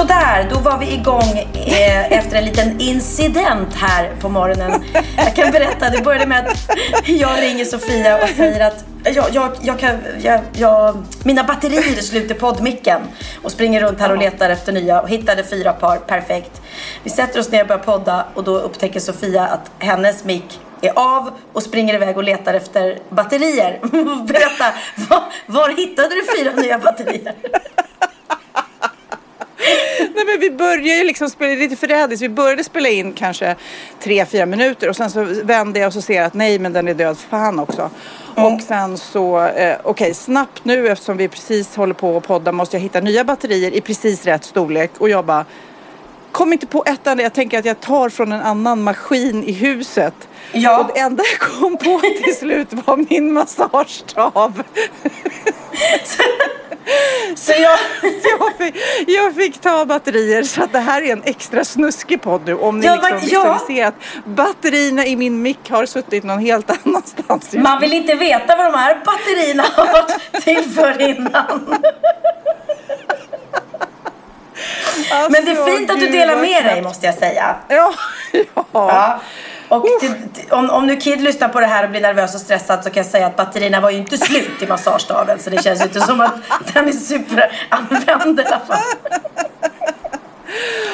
Sådär, då var vi igång eh, efter en liten incident här på morgonen. Jag kan berätta, det började med att jag ringer Sofia och säger att jag, jag, jag kan, jag, mina batterier är slut i poddmicken och springer runt här och letar efter nya och hittade fyra par, perfekt. Vi sätter oss ner och börjar podda och då upptäcker Sofia att hennes mick är av och springer iväg och letar efter batterier. Berätta, var, var hittade du fyra nya batterier? Nej, men vi började ju liksom spela lite förrädiskt. Vi började spela in kanske tre, fyra minuter och sen så vände jag och så ser jag att nej, men den är död fan också. Mm. Och sen så, eh, okej, okay, snabbt nu eftersom vi precis håller på att podda måste jag hitta nya batterier i precis rätt storlek och jag bara kom inte på ett enda. Jag tänker att jag tar från en annan maskin i huset. Ja. Och det enda jag kom på till slut var min massagestav. Så jag, jag, fick, jag fick ta batterier så att det här är en extra snuskig podd nu om ni ja, liksom visualiserar att batterierna i min mick har suttit någon helt annanstans. Man vill inte veta vad de här batterierna har varit till för innan. Alltså, Men det är fint att du delar med dig måste jag säga. Ja. ja. ja. Och till, om, om nu Kid lyssnar på det här och blir nervös och stressad så kan jag säga att batterierna var ju inte slut i massagestaven. Så det känns ju inte som att den är superanvänd i alla fall.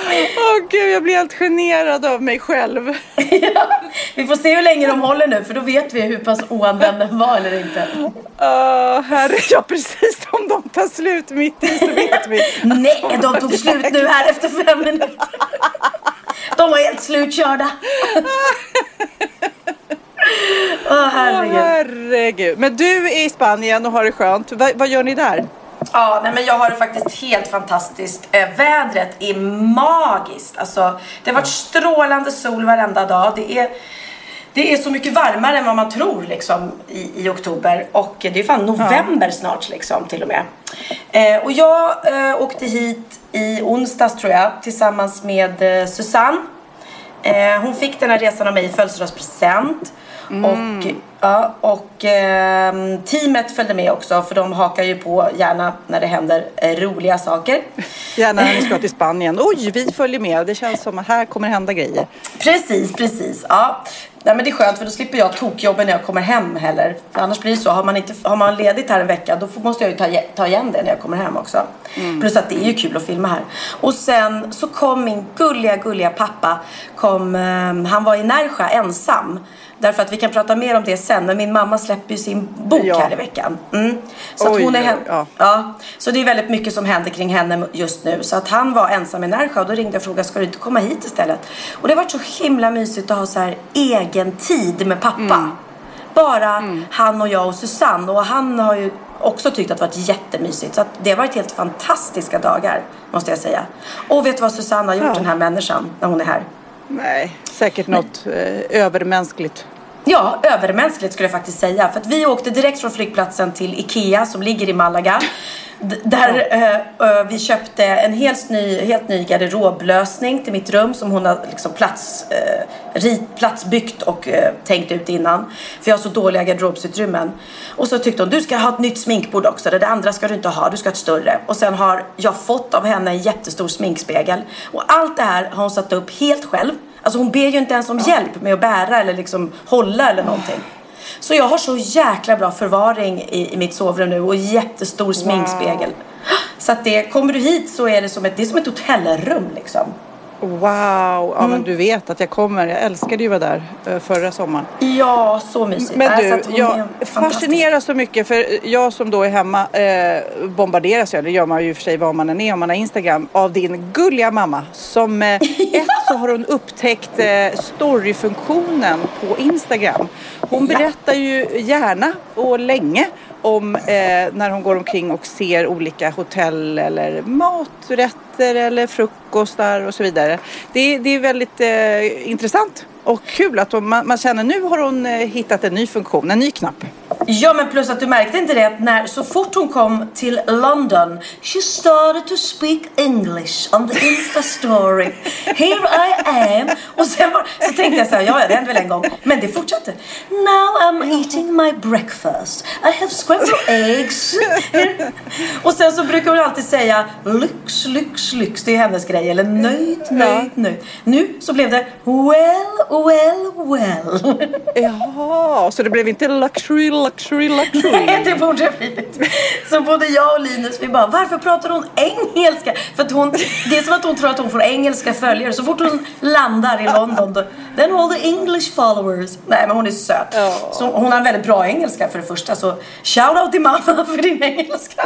Åh oh, gud, jag blir helt generad av mig själv. ja, vi får se hur länge de håller nu för då vet vi hur pass oanvänd den var eller inte. Uh, herre, ja precis. Om de tar slut mitt i så vet vi. Nej, de tog slut nu här efter fem minuter. De var helt slutkörda. Åh oh, herregud. Oh, herregud. Men du är i Spanien och har det skönt. Va vad gör ni där? Ja, nej, men jag har det faktiskt helt fantastiskt. Eh, vädret är magiskt. Alltså, det har varit strålande sol varenda dag. Det är, det är så mycket varmare än vad man tror liksom, i, i oktober. Och det är fan november ja. snart liksom, till och med. Eh, och jag eh, åkte hit i onsdags tror jag tillsammans med eh, Susanne. Eh, hon fick den här resan av mig i födelsedagspresent. Mm. Och, ja, och eh, teamet följde med också för de hakar ju på gärna när det händer eh, roliga saker. Gärna när ni ska till Spanien. Oj, vi följer med. Det känns som att här kommer hända grejer. Precis, precis. Ja. Nej, men det är skönt för då slipper jag tokjobben när jag kommer hem heller. För annars blir det så, har man, inte, har man ledigt här en vecka då måste jag ju ta, ta igen det när jag kommer hem också. Mm. Plus att det är ju kul att filma här. Och sen så kom min gulliga, gulliga pappa. Kom, um, han var i Närsjö ensam. Därför att vi kan prata mer om det sen. Men min mamma släpper ju sin bok ja. här i veckan. Mm. Så Oj, hon är hem... ja. ja. Så det är väldigt mycket som händer kring henne just nu. Så att han var ensam i Närsjö och då ringde jag och frågade ska du inte komma hit istället? Och det har varit så himla mysigt att ha så här egen tid med pappa. Mm. Bara mm. han och jag och Susanne. Och han har ju också tyckt att det varit jättemysigt. Så det har varit helt fantastiska dagar måste jag säga. Och vet du vad Susanne har gjort ja. den här människan när hon är här? Nej, säkert något eh, övermänskligt. Ja, övermänskligt skulle jag faktiskt säga. För att vi åkte direkt från flygplatsen till Ikea som ligger i Malaga. Där äh, vi köpte en helt ny, helt ny garderoblösning till mitt rum som hon har liksom plats, äh, rit, platsbyggt och äh, tänkt ut innan. För jag har så dåliga garderobsutrymmen. Och så tyckte hon, du ska ha ett nytt sminkbord också. Det andra ska du inte ha, du ska ha ett större. Och sen har jag fått av henne en jättestor sminkspegel. Och allt det här har hon satt upp helt själv. Alltså hon ber ju inte ens om hjälp med att bära eller liksom hålla eller någonting. Så jag har så jäkla bra förvaring i, i mitt sovrum nu och jättestor sminkspegel. Så att det, kommer du hit så är det som ett, det är som ett hotellrum liksom. Wow, ja, Mm. men du vet att jag kommer. Jag älskade ju att vara där eh, förra sommaren. Ja, så mysigt. Men så du, jag fascineras så mycket för jag som då är hemma eh, bombarderas jag, det gör man ju för sig var man än är om man har Instagram, av din gulliga mamma som eh, ett så har hon upptäckt eh, storyfunktionen på Instagram. Hon berättar ju gärna och länge om eh, när hon går omkring och ser olika hotell eller maträtter eller frukostar och så vidare. Det, det är väldigt eh, intressant och kul att hon, man, man känner nu har hon eh, hittat en ny funktion, en ny knapp. Ja men plus att du märkte inte det att när, så fort hon kom till London She started to speak English on the Insta story. Here I am. Och sen var, så tänkte jag så här, ja ja, det hände väl en gång. Men det fortsatte. Now I'm eating my breakfast. I have scrambled eggs. Och sen så brukar hon alltid säga Lyx, lyx, lyx. Det är hennes grej. Eller nöjd, nöjd, nöjd. Nu så blev det Well, well, well Jaha, så det blev inte luxury, luxury, luxury. Nej, det borde blivit. Så både jag och Linus, vi bara, varför pratar hon engelska? För att hon, det är som att hon tror att hon får engelska följare. Så fort hon landar i London, då, then all the English followers. Nej, men hon är söt. Ja. Så hon har en väldigt bra engelska för det första. Så shout out till mamma för din engelska.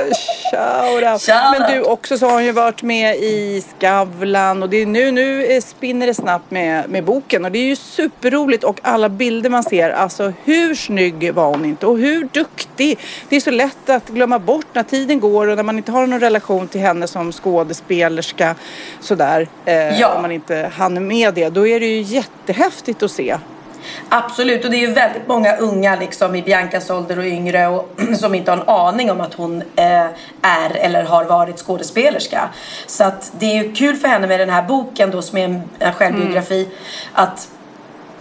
Shout out. Shout Men du out. också så har hon ju varit med i Skavlan och det är nu, nu spinner det snabbt med, med boken och det är ju superroligt och alla bilder man ser, alltså hur snygg var hon inte och hur duktig. Det är så lätt att glömma bort när tiden går och när man inte har någon relation till henne som skådespelerska sådär. Eh, Ja. Om man inte hann med det, då är det ju jättehäftigt att se. Absolut, och det är ju väldigt många unga liksom i Biancas ålder och yngre och, som inte har en aning om att hon eh, är eller har varit skådespelerska. Så att det är ju kul för henne med den här boken då som är en, en självbiografi att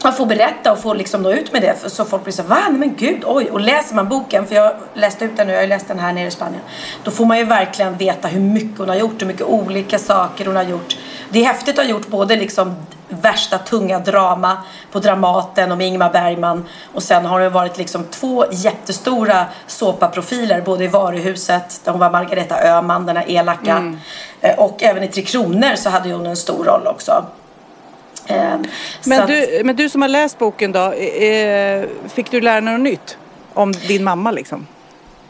att få berätta och få liksom nå ut med det så folk blir så va? Nej men gud, oj. Och läser man boken, för jag läste ut den nu, jag har läst den här nere i Spanien. Då får man ju verkligen veta hur mycket hon har gjort, hur mycket olika saker hon har gjort. Det är häftigt att ha gjort både liksom värsta tunga drama på Dramaten och med Ingmar Bergman och sen har det varit liksom två jättestora såpaprofiler både i Varuhuset där hon var Margareta Öhman, den här elaka eh, och även i Tre Kronor så hade hon en stor roll också. Eh, så Men du, men du som har läst boken då, eh, fick du lära dig något nytt om din mamma liksom?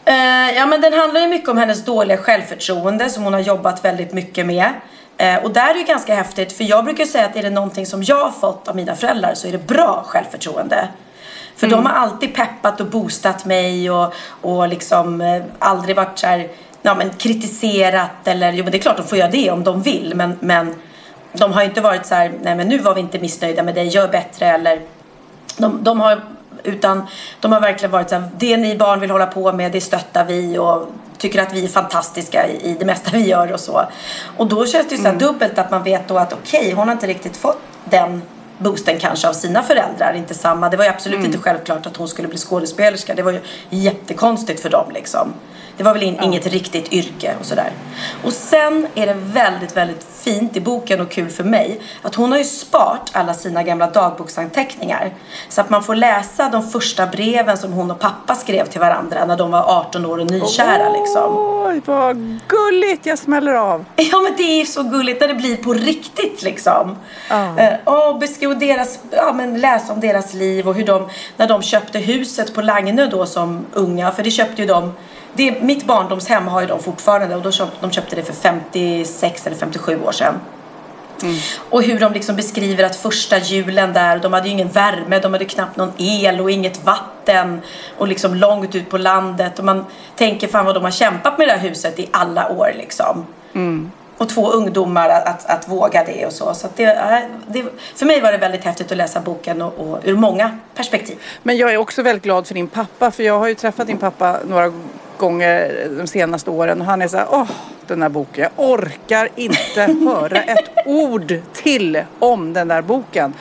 Eh, ja men den handlar ju mycket om hennes dåliga självförtroende som hon har jobbat väldigt mycket med. Eh, och där är det ju ganska häftigt för jag brukar säga att är det någonting som jag har fått av mina föräldrar så är det bra självförtroende. För de har alltid peppat och boostat mig och, och liksom aldrig varit så här, ja men kritiserat eller, jo men det är klart de får göra det om de vill men, men de har inte varit så här, nej men nu var vi inte missnöjda med dig, gör bättre eller de, de har utan de har verkligen varit så här, det ni barn vill hålla på med, det stöttar vi och tycker att vi är fantastiska i, i det mesta vi gör och så. Och då känns det ju så här dubbelt att man vet då att okej, hon har inte riktigt fått den boosten kanske av sina föräldrar, inte samma. Det var ju absolut inte självklart att hon skulle bli skådespelerska. Det var ju jättekonstigt för dem liksom. Det var väl in, inget riktigt yrke och sådär. Och sen är det väldigt, väldigt fint i boken och kul för mig att hon har ju sparat alla sina gamla dagboksanteckningar. Så att man får läsa de första breven som hon och pappa skrev till varandra när de var 18 år och nykära liksom. Oj, vad gulligt! Jag smäller av. Ja men det är så gulligt när det blir på riktigt liksom. Ja. Eh, och beskriva deras, ja men läsa om deras liv och hur de, när de köpte huset på Lagnö då som unga, för det köpte ju de det, mitt barndomshem har ju de fortfarande och då köpt, de köpte det för 56 eller 57 år sedan. Och hur de liksom beskriver att första julen där, de hade ju ingen värme, de hade knappt någon el och inget vatten och liksom långt ut på landet och man tänker fan vad de har kämpat med det här huset i alla år liksom. Och två ungdomar att, att, att våga det och så. så det, det, för mig var det väldigt häftigt att läsa boken och, och ur många perspektiv. Men jag är också väldigt glad för din pappa för jag har ju träffat din pappa några gånger de senaste åren och han är så här, åh den här boken, jag orkar inte höra ett ord till om den där boken.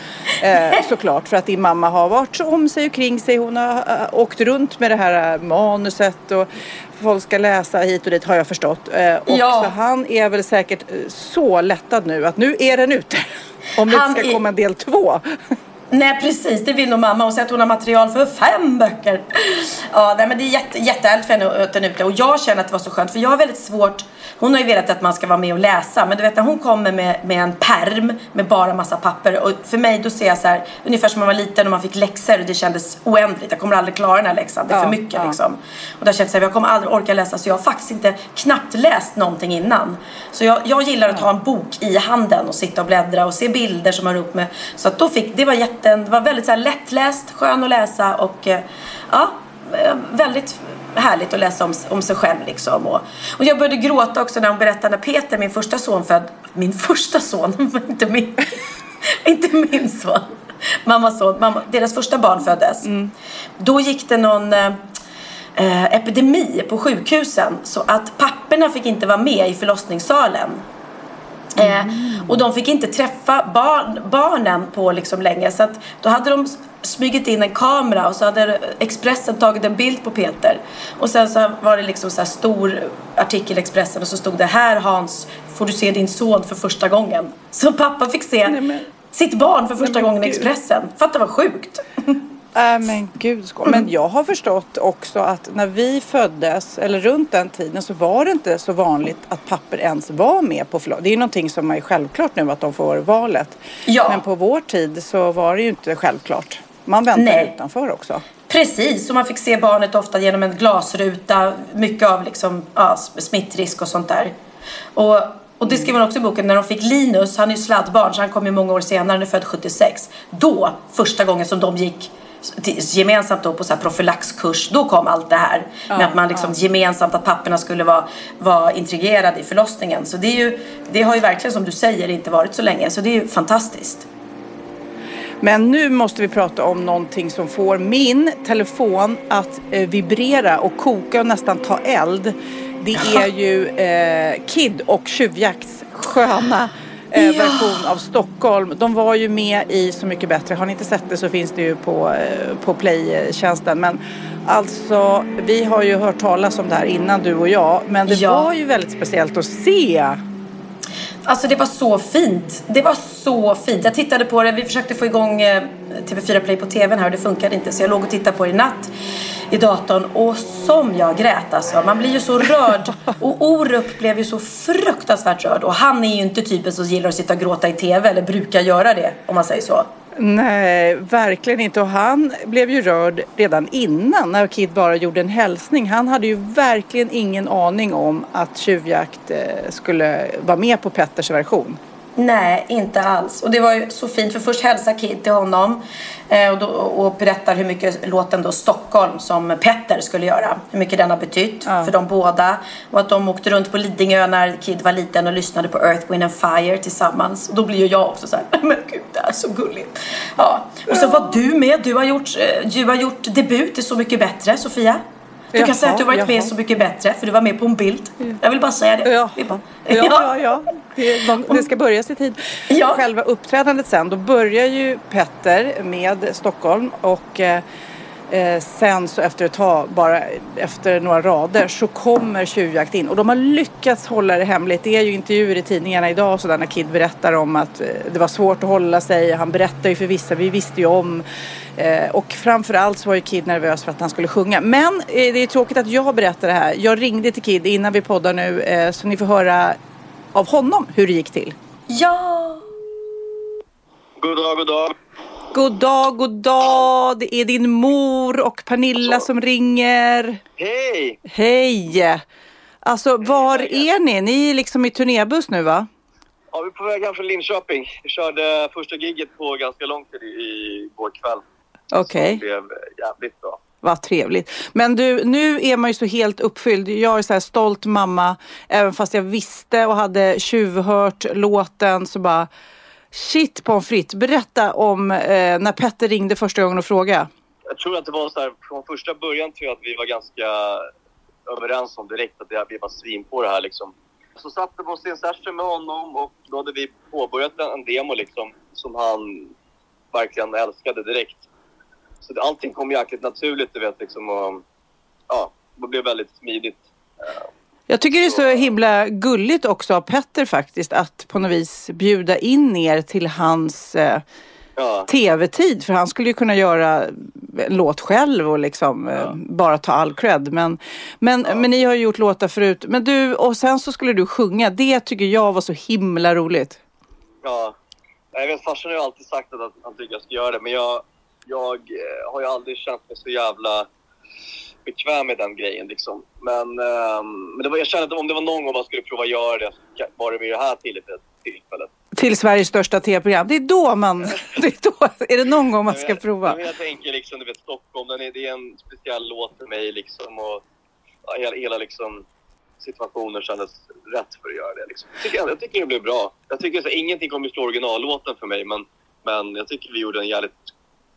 Eh, såklart för att din mamma har varit så om sig och kring sig, hon har äh, åkt runt med det här manuset och folk ska läsa hit och dit har jag förstått. Eh, och Ja. så han är väl säkert eh, så lättad nu att nu är den ute. Om det Han inte ska är- komma en del två. Nej precis, det vill nog mamma. Hon säger att hon har material för fem böcker. Ja, nej, men det är jätte, jättehärligt för henne att den är ute. Och jag känner att det var så skönt. För jag har väldigt svårt hon har ju velat att man ska vara med och läsa. Men du vet när hon kommer med, med en perm med bara massa papper. Och för mig då ser jag så här, ungefär som man var liten och man fick läxor och det kändes oändligt. Jag kommer aldrig klara den här läxan, det är Ja, för mycket ja. liksom. Och där känns det så här, jag kommer aldrig orka läsa. Så jag har faktiskt inte knappt läst någonting innan. Så jag, jag gillar att ha en bok i handen och sitta och bläddra och se bilder som har upp med. Så att då fick, det var jätte, det var väldigt så här lättläst, skön att läsa och eh, ja, eh, väldigt härligt att läsa om, om sig själv liksom. Och, och jag började gråta också när hon berättade när Peter, min första son född, min första son, inte min, inte min son, mammas son, mamma, deras första barn föddes. Då gick det någon eh, eh, epidemi på sjukhusen så att papporna fick inte vara med i förlossningssalen. Eh, och de fick inte träffa barn, barnen på liksom länge så att då hade de smugit in en kamera och så hade Expressen tagit en bild på Peter. Och sen så var det liksom så stor artikel i Expressen och så stod det här Hans får du se din son för första gången. Så pappa fick se Nej, men- sitt barn för första men gången i. Expressen. Fatta vad sjukt. Äh, men gud skål. Men jag har förstått också att när vi föddes, eller runt den tiden, så var det inte så vanligt att papper ens var med på förlossning. Det är ju någonting som är självklart nu att de får valet. Ja. Men på vår tid så var det ju inte självklart. Man väntade Nej. utanför också. Precis, och man fick se barnet ofta genom en glasruta. Mycket av liksom, ja, smittrisk och sånt där. Och, och det skriver man också i boken. När de fick Linus, han är ju sladdbarn så han kom ju många år senare, han är född 76. Då, första gången som de gick gemensamt då på så här profylaxkurs, då kom allt det här. med att man liksom gemensamt, att papporna skulle vara, vara intrigerade i förlossningen. Så det, är ju, det har ju verkligen som du säger inte varit så länge. Så det är ju fantastiskt. Men nu måste vi prata om någonting som får min telefon att eh, vibrera och koka och nästan ta eld. Det är ju eh, Kid och Tjuvjakts sköna eh, Ja. version av Stockholm. De var ju med i Så mycket bättre. Har ni inte sett det så finns det ju på, eh, på Play-tjänsten. Men alltså, vi har ju hört talas om det här innan du och jag. Men det Ja. var ju väldigt speciellt att se. Alltså det var så fint. Det var så fint. Jag tittade på det. Vi försökte få igång eh, TV4 Play på TVn här och det funkade inte. Så jag låg och tittade på det i natt i datorn. Och som jag grät alltså. Man blir ju så rörd. Och Orup blev ju så fruktansvärt rörd. Och han är ju inte typen som gillar att sitta och gråta i TV. Eller brukar göra det om man säger så. Nej, verkligen inte. Och han blev ju rörd redan innan när Kid bara gjorde en hälsning. Han hade ju verkligen ingen aning om att Tjuvjakt eh, skulle vara med på Petters version. Nej, inte alls. Och det var ju så fint för först hälsar Kid till honom eh, och, då, och berättar hur mycket låten då Stockholm som Petter skulle göra, hur mycket den har betytt för de båda. Och att de åkte runt på Lidingö när Kid var liten och lyssnade på Earth, Wind and Fire tillsammans. Och då blir ju jag också så här, men gud det är så gulligt. Ja. Och så var du med, du har gjort, eh, du har gjort debut i Så mycket bättre, Sofia. Du kan Jaha, säga att du varit med i jaha. Så mycket bättre, för du var med på en bild. Jag vill bara säga det. Ja, bara- ja, ja. ja. Det, de, det ska börja sin tid. Ja. Själva uppträdandet sen, då börjar ju Petter med Stockholm och eh, eh, sen så efter ett tag, bara efter några rader, så kommer Tjuvjakt in. Och de har lyckats hålla det hemligt. Det är ju intervjuer i tidningarna idag och sådär när Kid berättar om att eh, det var svårt att hålla sig. Han berättar ju för vissa, vi visste ju om. Eh, och framförallt så var ju Kid nervös för att han skulle sjunga. Men eh, det är tråkigt att jag berättar det här. Jag ringde till Kid innan vi poddar nu så ni får höra av honom hur det gick till. Ja! God dag, god dag. God dag, god dag. Det är din mor och Pernilla som ringer. Hej! Hej! Alltså, var är ni? Ni är liksom i turnébuss nu, va? Ja, vi är på väg hem från Linköping. Vi körde första gigget på ganska lång tid i- igår kväll. Okej, Det blev jävligt bra. vad trevligt. Men du, nu är man ju så helt uppfylld. Jag är så här stolt mamma, även fast jag visste och hade tjuvhört låten så bara Shit pommes frites, berätta om eh, när Petter ringde första gången och frågade. Jag tror att det var så här, från första början tror jag att vi var ganska överens om direkt att det- vi var svin på det här liksom. Så satt vi oss i en session med honom och då hade vi påbörjat en, en demo liksom som han verkligen älskade direkt. Så det, allting kom jäkligt naturligt, du vet liksom och ja, det blev väldigt smidigt. Eh, jag tycker det är så himla gulligt också av Petter faktiskt att på något vis bjuda in er till hans eh, Ja. tv-tid. För han skulle ju kunna göra en låt själv och liksom eh, bara ta all cred. Men, men, men ni har ju gjort låtar förut. Men du, och sen så skulle du sjunga. Det tycker jag var så himla roligt. Ja. Jag vet, farsan har ju alltid sagt att han tycker jag ska göra det, men jag, jag eh, har ju aldrig känt mig så jävla bekväm med den grejen liksom. Men, ehm, men det var, jag kände att om det var någon gång man skulle prova göra det så var det vid det här tillfället. Till Sveriges största tv-program. Det är då man... Det är, då, är det någon gång man Jag ska prova? men Jag tänker liksom, du vet Stockholm, den är, det är en speciell låt för mig liksom och ja, hela, hela liksom situationen kändes rätt för att göra det. Liksom. Jag, tycker, jag tycker det blev bra. Jag tycker så, ingenting kommer slå originallåten för mig men, men jag tycker vi gjorde en jävligt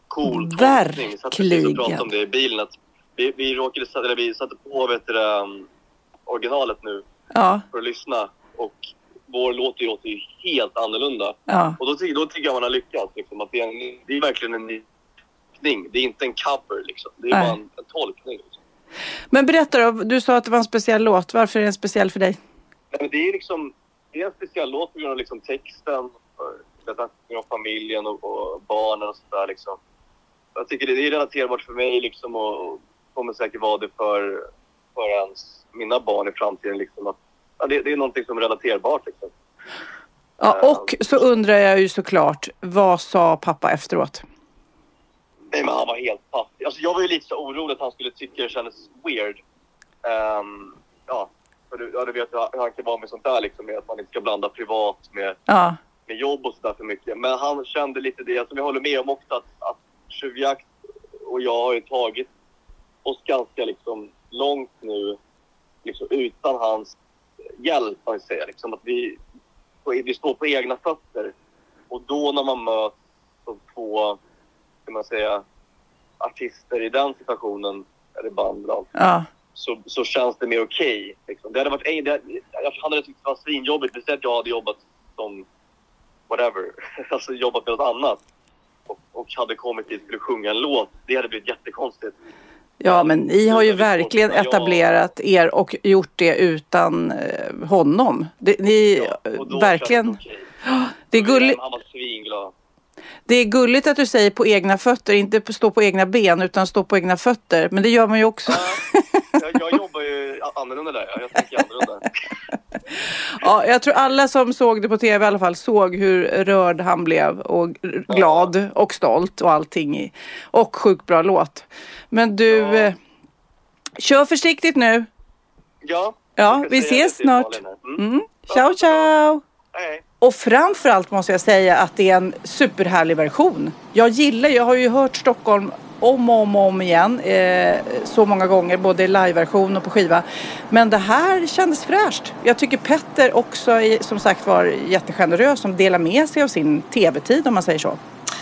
cool tolkning. Så att vi Verkligen. pratade om det i bilen. Att vi, vi, råkade, sätta- eller vi satte på vet du, um, originalet nu Ja, för att lyssna och vår låt låter ju helt annorlunda. ja. Och då, ty- då tycker jag man har lyckats. Liksom, att det, är en, det är verkligen en tolkning. Det är inte en cover. Liksom. Det är Nej. bara en, en tolkning. Liksom. Men berätta då, du sa att det var en speciell låt. Varför är den speciell för dig? Nej, det är liksom det är en speciell låt på grund av liksom texten, av familjen och, och barnen och sådär. Liksom. Jag tycker det, det är relaterbart för mig liksom, och, och kommer säkert vara det för, för ens, mina barn i framtiden. Liksom, att, ja, det, det är någonting som är relaterbart. Liksom. Ja, och så undrar jag ju såklart, vad sa pappa efteråt? Nej, men han var helt paff. Alltså, jag var ju lite så orolig att han skulle tycka det kändes weird. Ehm, ja, för du, ja, du vet hur han kan vara med sånt där liksom, med att man inte ska blanda privat med, Ja, med jobb och sådär för mycket. Men han kände lite det, som jag håller med om också, att, att tjuvjakt och jag har ju tagit oss ganska liksom långt nu, liksom utan hans hjälp, kan jag säga. Liksom, att vi, vi står på egna fötter. Och då när man möts som två, kan man säga, artister i den situationen, eller band då, ja, så, så känns det mer okej. liksom. Det hade varit, det, jag hade tyckt det var svinjobbigt, istället att jag hade jobbat som whatever, alltså jobbat med något annat. Och, och hade kommit dit och skulle sjunga en låt. Det hade blivit jättekonstigt. Ja, men ni har ju verkligen etablerat er och gjort det utan eh, honom. Det, ni, Ja, verkligen, kändes det är gulligt. Han var svinglad. Det är gulligt att du säger på egna fötter, inte stå på egna ben utan stå på egna fötter. Men det gör man ju också. Jag, jag jobbar ju annorlunda där. ja. Jag tänker annorlunda. Ja, jag tror alla som såg det på tv i alla fall såg hur rörd han blev och glad och stolt och allting. i- Och sjukt bra låt. Men du, Ja. eh, kör försiktigt nu. Ja, Ja, vi ses snart. Mm. Mm. Ciao, ciao! Hej. Och framförallt måste jag säga att det är en superhärlig version. Jag gillar, jag har ju hört Stockholm om och om, och om igen. Eh, så många gånger, både i liveversion och på skiva. Men det här kändes fräscht. Jag tycker Petter också är som sagt var jättegenerös som delar med sig av sin tv-tid om man säger så.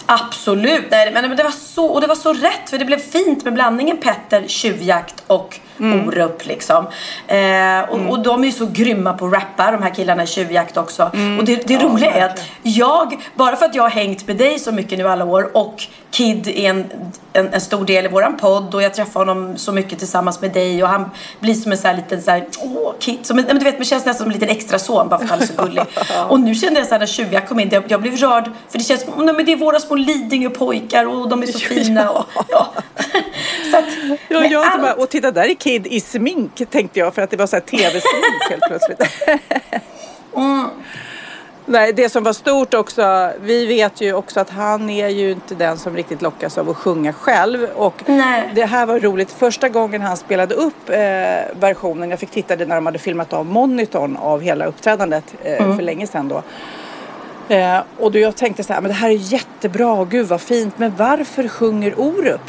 Absolut, nej, men det var så, och det var så rätt för det blev fint med blandningen Petter, tjuvjakt och Mm. Orup liksom. Eh, och, och de är ju så grymma på att rappa de här killarna i tjuvjakt också. Mm. Och det, det roliga är att jag, bara för att jag har hängt med dig så mycket nu alla år och Kid är en, en, en stor del i våran podd och jag träffar honom så mycket tillsammans med dig och han blir som en sån här liten så här, åh Kid, som en, men du vet man känns nästan som en liten extra son bara för att han är så gullig. och nu kände jag så här när tjuvjakt kom in, jag, jag blev rörd för det känns som, nej, men det är våra små Lidingö-pojkar och de är så fina. Och, ja. så att, Ja, jag allt- bara, och titta där är Kid i smink tänkte jag för att det var så här tv-smink helt plötsligt. Nej, det som var stort också, vi vet ju också att han är ju inte den som riktigt lockas av att sjunga själv. Och Nej. det här var roligt. Första gången han spelade upp eh, versionen, jag fick titta det när de hade filmat av monitorn av hela uppträdandet eh, för länge sedan då. Eh, och då jag tänkte så här, men det här är jättebra, gud vad fint, men varför sjunger Orup?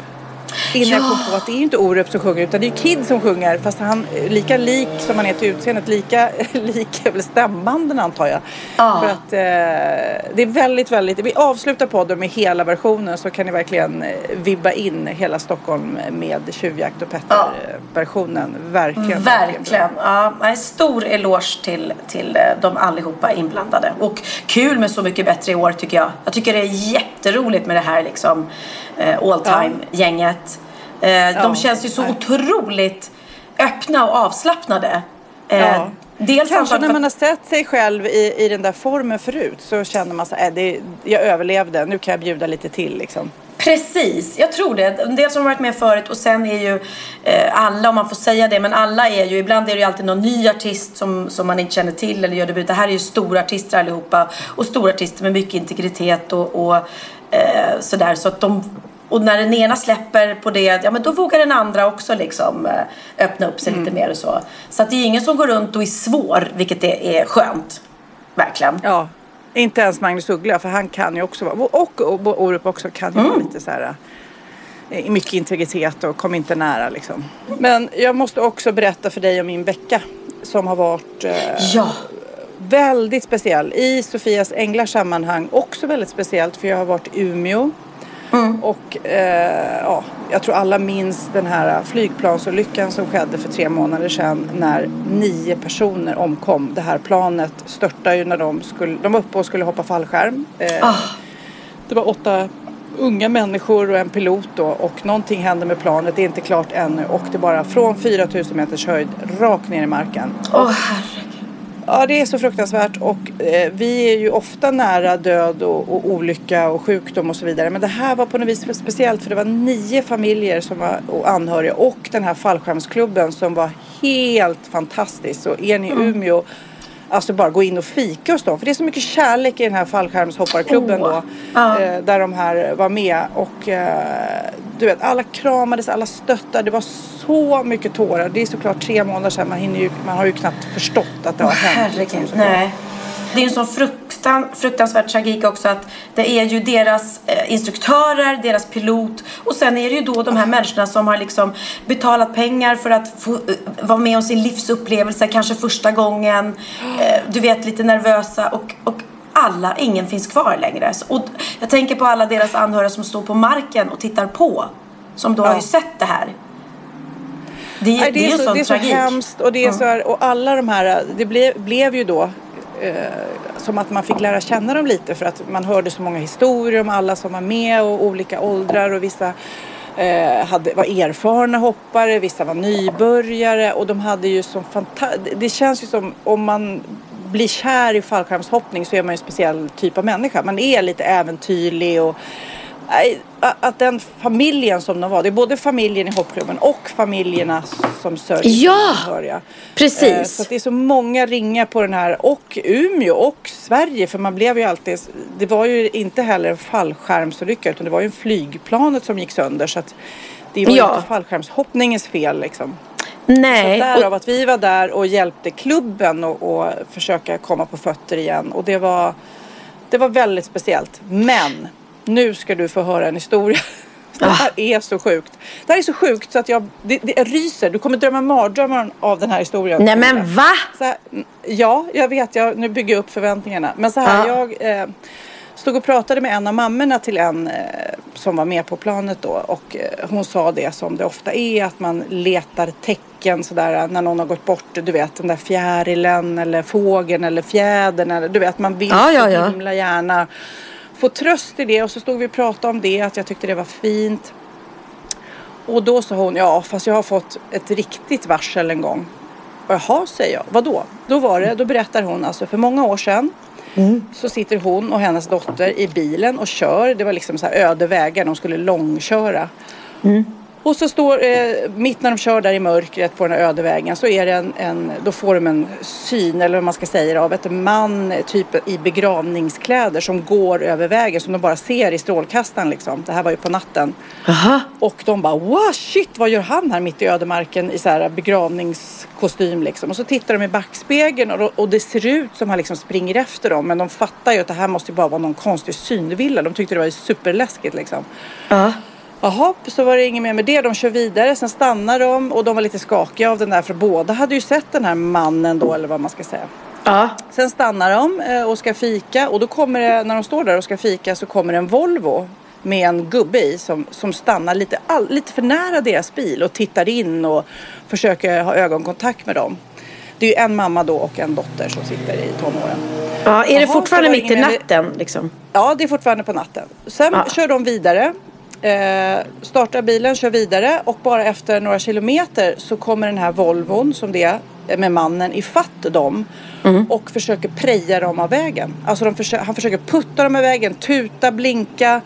Innan jag kom på att det är ju inte Orup som sjunger utan det är Kid som sjunger fast han är lika lik som han är till utseendet, lika lik är väl stämbanden antar jag. Ja. För att eh, det är väldigt, väldigt, vi avslutar podden med hela versionen så kan ni verkligen eh, vibba in hela Stockholm med Tjuvjakt och Petter-versionen. Verkligen, Verkligen. Ja, nej, stor eloge till, till eh, de allihopa inblandade. Och kul med Så mycket bättre i år tycker jag. Jag tycker det är jätteroligt med det här liksom eh, all time-gänget. Eh, de känns ju så otroligt öppna och avslappnade. Eh, Ja. Dels Kanske när man har sett sig själv i, i den där formen förut så känner man så här, äh, det, jag överlevde, nu kan jag bjuda lite till liksom. Precis, jag tror det. En del som har varit med förut och sen är ju eh, alla, om man får säga det, men alla är ju, ibland är det ju alltid någon ny artist som, som man inte känner till eller gör debut. Det här är ju stora artister allihopa och stora artister med mycket integritet och, och eh, sådär. Så att de, och när den ena släpper på det, ja men då vågar den andra också liksom eh, öppna upp sig lite mer och så. Så att det är ingen som går runt och är svår, vilket är, är skönt. Verkligen. Ja, inte ens Magnus Uggla för han kan ju också vara, och och Orup också kan ju vara lite så här eh, mycket integritet och kom inte nära liksom. Men jag måste också berätta för dig om min vecka som har varit eh, Ja. väldigt speciell. I Sofias Änglars sammanhang också väldigt speciellt för jag har varit i Umeå. Och eh, ja, jag tror alla minns den här flygplansolyckan som skedde för tre månader sedan när nio personer omkom. Det här planet störtade ju när de skulle, de var uppe och skulle hoppa fallskärm. Eh, Ah. Det var åtta unga människor och en pilot då och någonting hände med planet, det är inte klart ännu och det bara från 4000 meters höjd rakt ner i marken. Åh herregud. Ja, det är så fruktansvärt och eh, vi är ju ofta nära död och, och olycka och sjukdom och så vidare. Men det här var på något vis speciellt för det var nio familjer som var och anhöriga och den här fallskärmsklubben som var helt fantastisk. Och är ni i Umeå, alltså bara gå in och fika hos dem. För det är så mycket kärlek i den här fallskärmshopparklubben Åh, då. ja. Eh, där de här var med och eh, du vet alla kramades, alla stöttade. Det var så mycket tårar. Det är såklart tre månader sedan. Man, hinner ju, man har ju knappt förstått att det har hänt. liksom, Herregud, såklart. nej. Det är en sån fruktan, fruktansvärd tragik också att det är ju deras eh, instruktörer, deras pilot och sen är det ju då de här människorna som har liksom betalat pengar för att få eh, vara med om sin livsupplevelse, kanske första gången. Eh, du vet, lite nervösa och, och alla, ingen finns kvar längre. Och jag tänker på alla deras anhöriga som står på marken och tittar på. Som då har ju sett det här. Det, Nej, det, är ju en så, sån det är så tragik. hemskt och det är så här, och alla de här, det blev, blev ju då Eh, som att man fick lära känna dem lite för att man hörde så många historier om alla som var med och olika åldrar och vissa eh, hade, var erfarna hoppare, vissa var nybörjare och de hade ju som fantastiskt, det känns ju som om man blir kär i fallskärmshoppning så är man ju en speciell typ av människa. Man är lite äventyrlig och att den familjen som de var, det är både familjen i hoppklubben och familjerna som sörjer Ja, anhöriga. precis. Eh, Så att det är så många ringar på den här och Umeå och Sverige för man blev ju alltid, det var ju inte heller en fallskärmsolycka utan det var ju en flygplanet som gick sönder så att det var ju Ja. inte fallskärmshoppningens fel liksom. Nej. Så därav att vi var där och hjälpte klubben och, och försöka komma på fötter igen. Och det var, det var väldigt speciellt. Men nu ska du få höra en historia. Det här är så sjukt. Det här är så sjukt så att jag, det, det ryser. Du kommer drömma mardrömmar av den här historien. Nej men va? Så här, ja, jag vet. Jag, nu bygger jag upp förväntningarna. Men så här, Ja. jag eh, stod och pratade med en av mammorna till en eh, som var med på planet då. Och eh, hon sa det som det ofta är, att man letar tecken sådär när någon har gått bort. Du vet den där fjärilen eller fågeln eller fjädern. Eller, du vet, man vill Ja, ja, så ja. himla gärna få tröst i det. Och så stod vi och pratade om det, att jag tyckte det var fint. Och då sa hon, ja fast jag har fått ett riktigt varsel en gång. Jaha, säger jag. Vadå? Då var det, då berättar hon alltså för många år sedan så sitter hon och hennes dotter i bilen och kör. Det var liksom så här öde vägar, de skulle långköra. Och så står, eh, mitt när de kör där i mörkret på den här öde vägen så är det en, en, då får de en syn eller vad man ska säga av ett man eh, typ i begravningskläder som går över vägen som de bara ser i strålkastaren liksom. Det här var ju på natten. Aha. Och de bara wow shit vad gör han här mitt i ödemarken i så här begravningskostym liksom. Och så tittar de i backspegeln och, och det ser ut som han liksom springer efter dem. Men de fattar ju att det här måste ju bara vara någon konstig synvilla. De tyckte det var superläskigt liksom. Ja. Jaha, så var det inget mer med det. De kör vidare, sen stannar de och de var lite skakiga av den där för båda hade ju sett den här mannen då eller vad man ska säga. Ja. Sen stannar de eh, och ska fika och då kommer det, när de står där och ska fika så kommer en Volvo med en gubbe i som, som stannar lite, all, lite för nära deras bil och tittar in och försöker ha ögonkontakt med dem. Det är ju en mamma då och en dotter som sitter i tonåren. ja. Är det Jaha, fortfarande mitt i natten liksom? Ja, det är fortfarande på natten. Sen Ja. kör de vidare. Eh, startar bilen, kör vidare och bara efter några kilometer så kommer den här Volvon som det är med mannen ifatt dem och försöker preja dem av vägen. Alltså de försö- han försöker putta dem av vägen, tuta, blinka.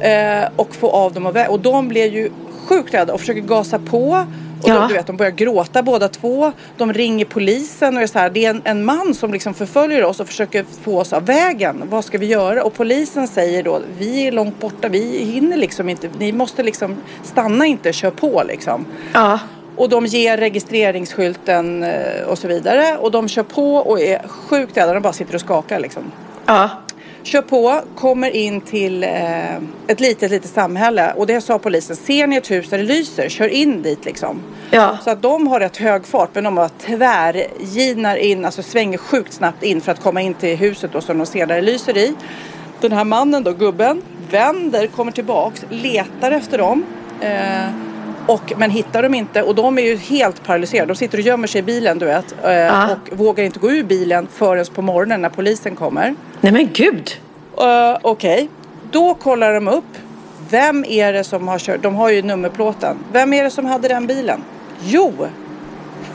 Eh, och få av dem av vägen. Och de blir ju sjukt rädda och försöker gasa på. Och Ja. de, du vet, de börjar gråta båda två. De ringer polisen och är så här, det är en, en man som liksom förföljer oss och försöker få oss av vägen. Vad ska vi göra? Och polisen säger då, vi är långt borta, vi hinner liksom inte, ni måste liksom stanna inte, kör på liksom. Ja. Och de ger registreringsskylten eh, och så vidare. Och de kör på och är sjukt rädda, de bara sitter och skakar liksom. Ja. Kör på, kommer in till eh, ett litet, litet samhälle och det sa polisen, ser ni ett hus där det lyser, kör in dit liksom. Ja. Så att de har rätt hög fart men de bara tvärginar in, alltså svänger sjukt snabbt in för att komma in till huset då som de ser där det lyser i. Den här mannen då, gubben, vänder, kommer tillbaks, letar efter dem. Eh, och, men hittar dem inte och de är ju helt paralyserade. De sitter och gömmer sig i bilen du vet. Ja. Och vågar inte gå ur bilen förrän på morgonen när polisen kommer. Nej men gud. Uh, Okej, då kollar de upp. Vem är det som har kört? De har ju nummerplåten. Vem är det som hade den bilen? Jo,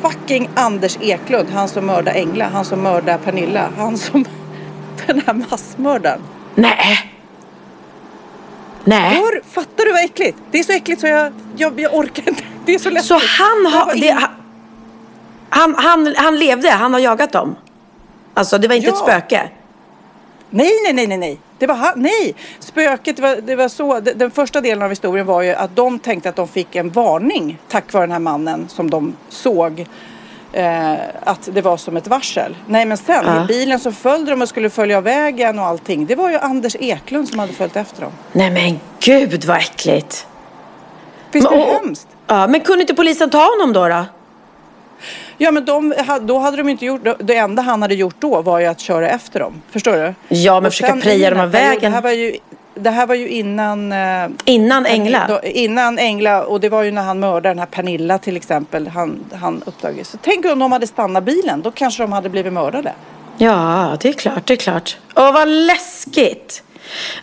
fucking Anders Eklund. Han som mördade Engla. Han som mördade Pernilla. Han som... Den här massmördaren. Nej. Nej. Hör, fattar du vad äckligt? Det är så äckligt så jag, jag, jag orkar inte. Det är så läskigt. Så han har... Det, han, han, han, han levde, han har jagat dem. Alltså det var inte ett Ja. spöke. Nej, nej, nej, nej, nej. Det var han, nej. Spöket, det var, det var så. Den första delen av historien var ju att de tänkte att de fick en varning tack vare den här mannen som de såg. Eh, att det var som ett varsel. Nej, men sen Ja. i bilen så följde de och skulle följa vägen och allting. Det var ju Anders Eklund som hade följt efter dem. Nej men gud vad äckligt. Visst är det och- hemskt? Ja, men kunde inte polisen ta honom då? då? Ja, men de, då hade de inte gjort, det enda han hade gjort då var ju att köra efter dem. Förstår du? Ja, men Och försöka preja dem av vägen. Det här var ju, det här var ju innan... Eh, Innan Engla? Då, innan Engla och det var ju när han mördade den här Pernilla till exempel. Han, han uppdagades. Så tänk om de hade stannat bilen. Då kanske de hade blivit mördade. Ja, det är klart, det är klart. Åh, vad läskigt.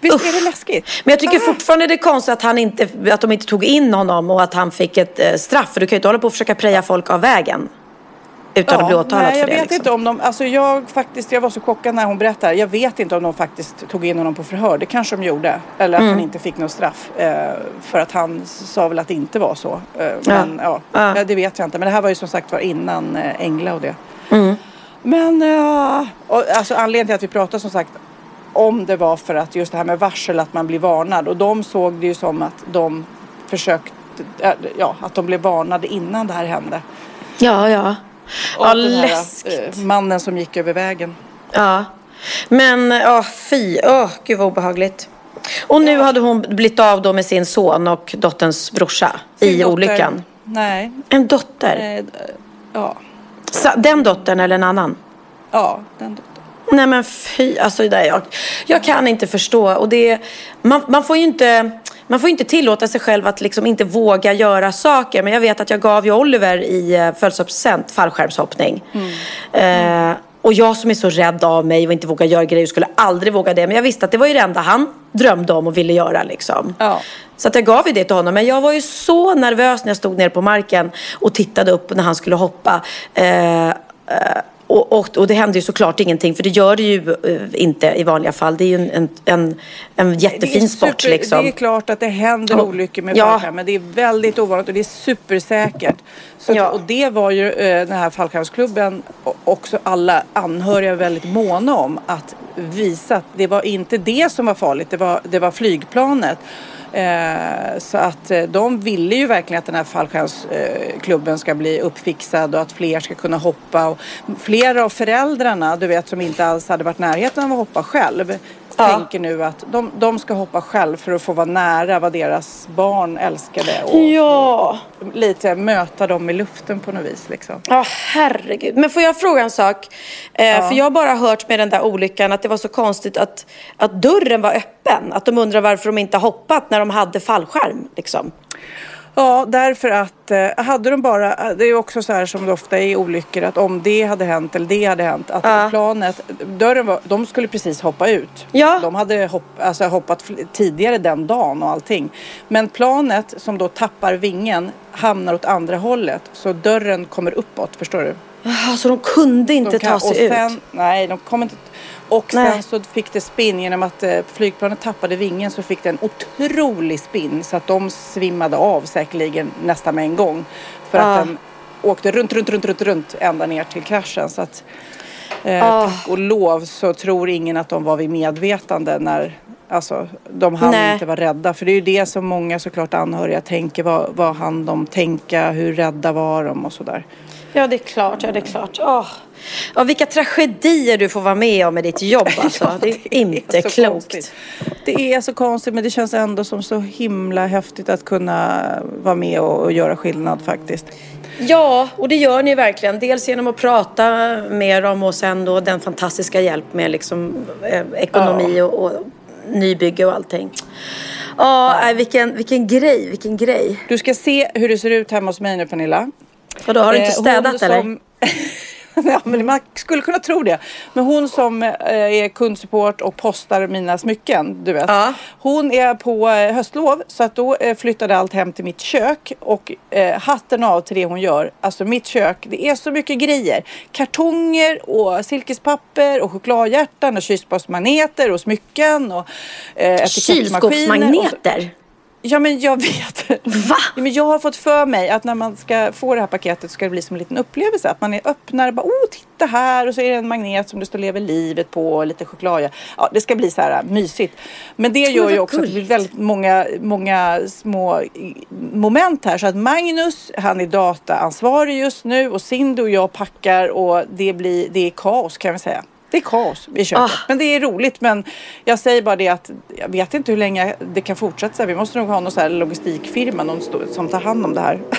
Visst Uff. är det läskigt? Men jag tycker Ah. fortfarande det är konstigt att, han inte, att de inte tog in honom och att han fick ett eh, straff. För du kan ju inte hålla på och försöka preja folk av vägen. Utan att bli åtalad nej, jag för det. vet liksom. inte om de, alltså jag faktiskt, jag var så chockad när hon berättade. Jag vet inte om de faktiskt tog in honom på förhör. Det kanske de gjorde. Eller att Mm. han inte fick något straff. Eh, för att han sa väl att det inte var så. Eh, men ja, Ja. ja, det vet jag inte. Men det här var ju som sagt var innan eh, Engla och det. Mm. Men ja, och, alltså anledningen till att vi pratar som sagt om det var för att just det här med varsel, att man blir varnad. Och de såg det ju som att de försökte, äh, ja, att de blev varnade innan det här hände. Ja, ja. Och Ja, den här, läskigt. eh, mannen som gick över vägen. Ja. Men, ja, fy. Åh, gud vad obehagligt. Och nu hade hon blivit av då med sin son och dotterns brorsa Sin i dotter- olyckan. Nej. En dotter? Eh, ja. Den dottern eller en annan? Ja, den dottern. Nej men fy, alltså det där, jag, jag kan inte förstå. Och det, man, man får ju inte, man får inte tillåta sig själv att liksom inte våga göra saker. Men jag vet att jag gav ju Oliver i eh, födelsedagspresent fallskärmshoppning. Eh, och jag som är så rädd av mig och inte vågar göra grejer skulle aldrig våga det. Men jag visste att det var ju det enda han drömde om och ville göra liksom. Ja. Så att jag gav ju det till honom. Men jag var ju så nervös när jag stod nere på marken och tittade upp när han skulle hoppa. Eh, eh, och, och, och det hände ju såklart ingenting, för det gör det ju eh, inte i vanliga fall. Det är ju en, en, en, en jättefin sport super- liksom. Det är klart att det händer olyckor med Ja. fallskärm, men det är väldigt ovanligt och det är supersäkert. Så, Ja. Och det var ju eh, den här fallskärmsklubben och också alla anhöriga väldigt måna om att visa att det var inte det som var farligt, det var, det var flygplanet. Eh, så att eh, de ville ju verkligen att den här fallskärmsklubben eh, ska bli uppfixad och att fler ska kunna hoppa. Och flera av föräldrarna, du vet, som inte alls hade varit i närheten av att hoppa själv, Ja. tänker nu att de, de ska hoppa själv för att få vara nära vad deras barn älskade och Ja, lite möta dem i luften på något vis. Liksom. Ja, herregud. Men får jag fråga en sak? Eh, För jag har bara hört med den där olyckan att det var så konstigt att, att dörren var öppen. Att de undrar varför de inte hoppat när de hade fallskärm. Liksom. Ja, därför att eh, hade de bara, det är också så här som det ofta är i olyckor att om det hade hänt eller det hade hänt att Ja. planet, dörren var, de skulle precis hoppa ut. Ja. De hade hopp, alltså, hoppat tidigare den dagen och allting. Men planet som då tappar vingen hamnar åt andra hållet så dörren kommer uppåt, förstår du? Jaha, så de kunde inte De ta och sig sen, ut? Nej, de kom inte. Och Nej. sen så fick det spinn genom att eh, flygplanet tappade vingen så fick det en otrolig spinn så att de svimmade av säkerligen nästan med en gång. För Ah. att den åkte runt, runt, runt, runt, runt ända ner till kraschen. Så att eh, Ah. tack och lov så tror ingen att de var vid medvetande när Alltså, de hann Nej. inte vara rädda. För det är ju det som många såklart anhöriga tänker. Vad, vad hann de tänka? Hur rädda var de? Och sådär. Ja, det är klart. Ja, det är klart. Åh. Ja, vilka tragedier du får vara med om i ditt jobb alltså. Ja, det är inte klokt. konstigt. Det är så konstigt men det känns ändå som så himla häftigt att kunna vara med och, och göra skillnad faktiskt. Ja, och det gör ni verkligen. Dels genom att prata med dem och sen då den fantastiska hjälp med liksom, eh, ekonomi och, och nybygge och allting. Ja, nej, vilken, vilken grej, vilken grej. Du ska se hur det ser ut hemma hos mig nu Pernilla. Och då har du inte Eh, städat eller? som- ja, men man skulle kunna tro det. Men hon som eh, är kundsupport och postar mina smycken, du vet. Ja. Hon är på eh, höstlov så att då eh, flyttade allt hem till mitt kök och eh, hatten av till det hon gör. Alltså mitt kök, det är så mycket grejer. Kartonger och silkespapper och chokladhjärtan och kylskåpsmagneter och smycken och eh, etikettmaskiner. och så- Kylskåpsmagneter? Ja men jag vet. Va? Ja, men jag har fått för mig att när man ska få det här paketet ska det bli som en liten upplevelse. Att man är öppnar bara, oh titta här och så är det en magnet som det står lever livet på och lite choklad. Ja, det ska bli så här äh, mysigt. Men det gör vad ju också att det blir väldigt många, många små moment här. Så att Magnus, han är dataansvarig just nu och Cindy och jag packar och det blir, det är kaos kan vi säga. Det är kaos i köket. Ah. Men det är roligt. Men jag säger bara det att jag vet inte hur länge det kan fortsätta. Vi måste nog ha någon så logistikfirma någon som tar hand om det här.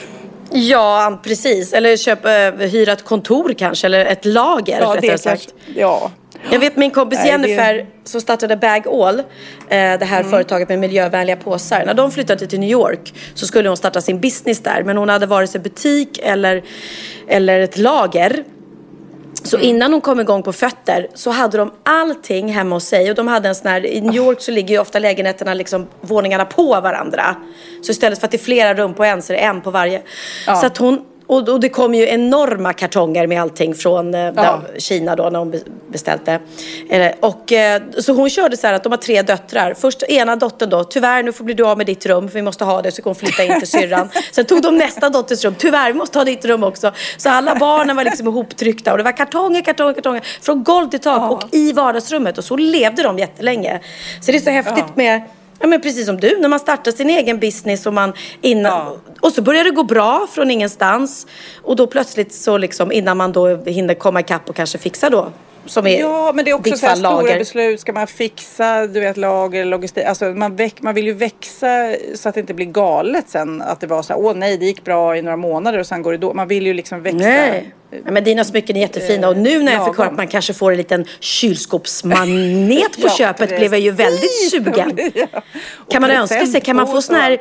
Ja, precis. Eller köpa, eh, hyra ett kontor kanske, eller ett lager Ja, rättare det sagt. kanske, ja. Jag vet min kompis Nej, det- Jennifer som startade Bag All, eh, det här Mm. företaget med miljövänliga påsar. När de flyttade till New York så skulle hon starta sin business där. Men hon hade vare sig butik eller, eller ett lager. Så Mm. innan hon kom igång på fötter så hade de allting hemma hos sig. Och de hade en sån här, i New York så ligger ju ofta lägenheterna liksom våningarna på varandra. Så istället för att det är flera rum på en så är det en på varje. Så att hon, och, och det kom ju enorma kartonger med allting från eh, där, Kina då när hon be- beställt det. Eh, Och, eh, så hon körde så här att de har tre döttrar. Först ena dottern då, tyvärr nu får bli du av med ditt rum för vi måste ha det så kan hon flytta in till syrran. Sen tog de nästa dotters rum, tyvärr vi måste ha ditt rum också. Så alla barnen var liksom ihoptryckta och det var kartonger, kartonger, kartonger. Från golv till tak och i vardagsrummet och så levde de jättelänge. Så det är så häftigt med Ja men precis som du, när man startar sin egen business och man innan, Ja. och så börjar det gå bra från ingenstans och då plötsligt så liksom innan man då hinner komma ikapp och kanske fixa då som är Ja, men det är också så här stora lager. beslut. Ska man fixa, du vet, lager, logistik. Alltså man, väck, man vill ju växa så att det inte blir galet sen. Att det var så här, åh nej, det gick bra i några månader och sen går det då. Man vill ju liksom växa. Nej. Ja, men dina smycken är jättefina och nu när jag fick höra att man kanske får en liten kylskåpsmanet på Ja, köpet blev jag ju väldigt sugen. Ja. Kan man önska sig? Kan man få sån här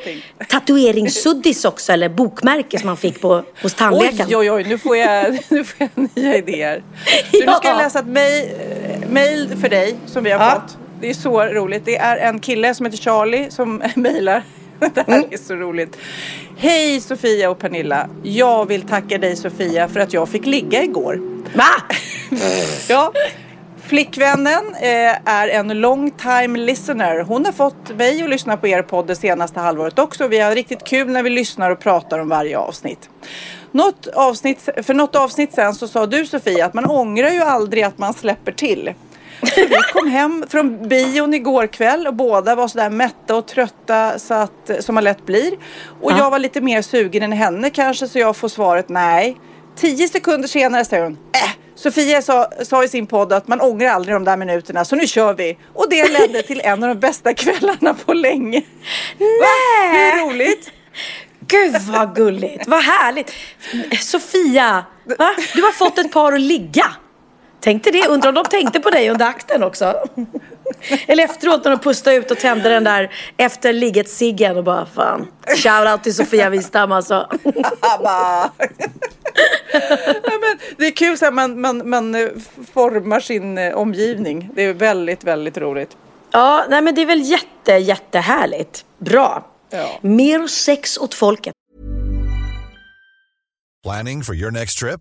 tatueringssuddis också eller bokmärke som man fick på, hos tandläkaren? Oj, oj, oj, nu får jag, nu får jag nya idéer. Du, Nu ska jag Ja. läsa ett mejl för dig som vi har fått. Det är så roligt. Det är en kille som heter Charlie som mejlar. Det här Mm. är så roligt. Hej Sofia och Pernilla. Jag vill tacka dig Sofia för att jag fick ligga igår. Va? Ja. Flickvännen eh, är en long time listener. Hon har fått mig att lyssna på er podd det senaste halvåret också. Vi har riktigt kul när vi lyssnar och pratar om varje avsnitt. Något avsnitt, för något avsnitt sen så sa du Sofia att man ångrar ju aldrig att man släpper till. Vi kom hem från bion igår kväll och båda var sådär mätta och trötta så att, som man lätt blir. Och jag var lite mer sugen än henne kanske så jag får svaret nej. Tio sekunder senare säger hon äh, Sofia sa, sa i sin podd att man ångrar aldrig de där minuterna så nu kör vi. Och det ledde till en av de bästa kvällarna på länge. Va? Hur roligt? Gud vad gulligt, vad härligt. Sofia, va? du har fått ett par att ligga. Tänkte det, undrar om de tänkte på dig under akten också. Eller efteråt när de pustade ut och tände den där efter ligget ciggen och bara fan. Shoutout till Sofia Wistam alltså. Men det är kul så här, man, man, man eh, formar sin eh, omgivning. Det är väldigt, väldigt roligt. Ja, nej men det är väl jätte, jättehärligt. Bra. Ja. Mer sex åt folket. Planning for your next trip?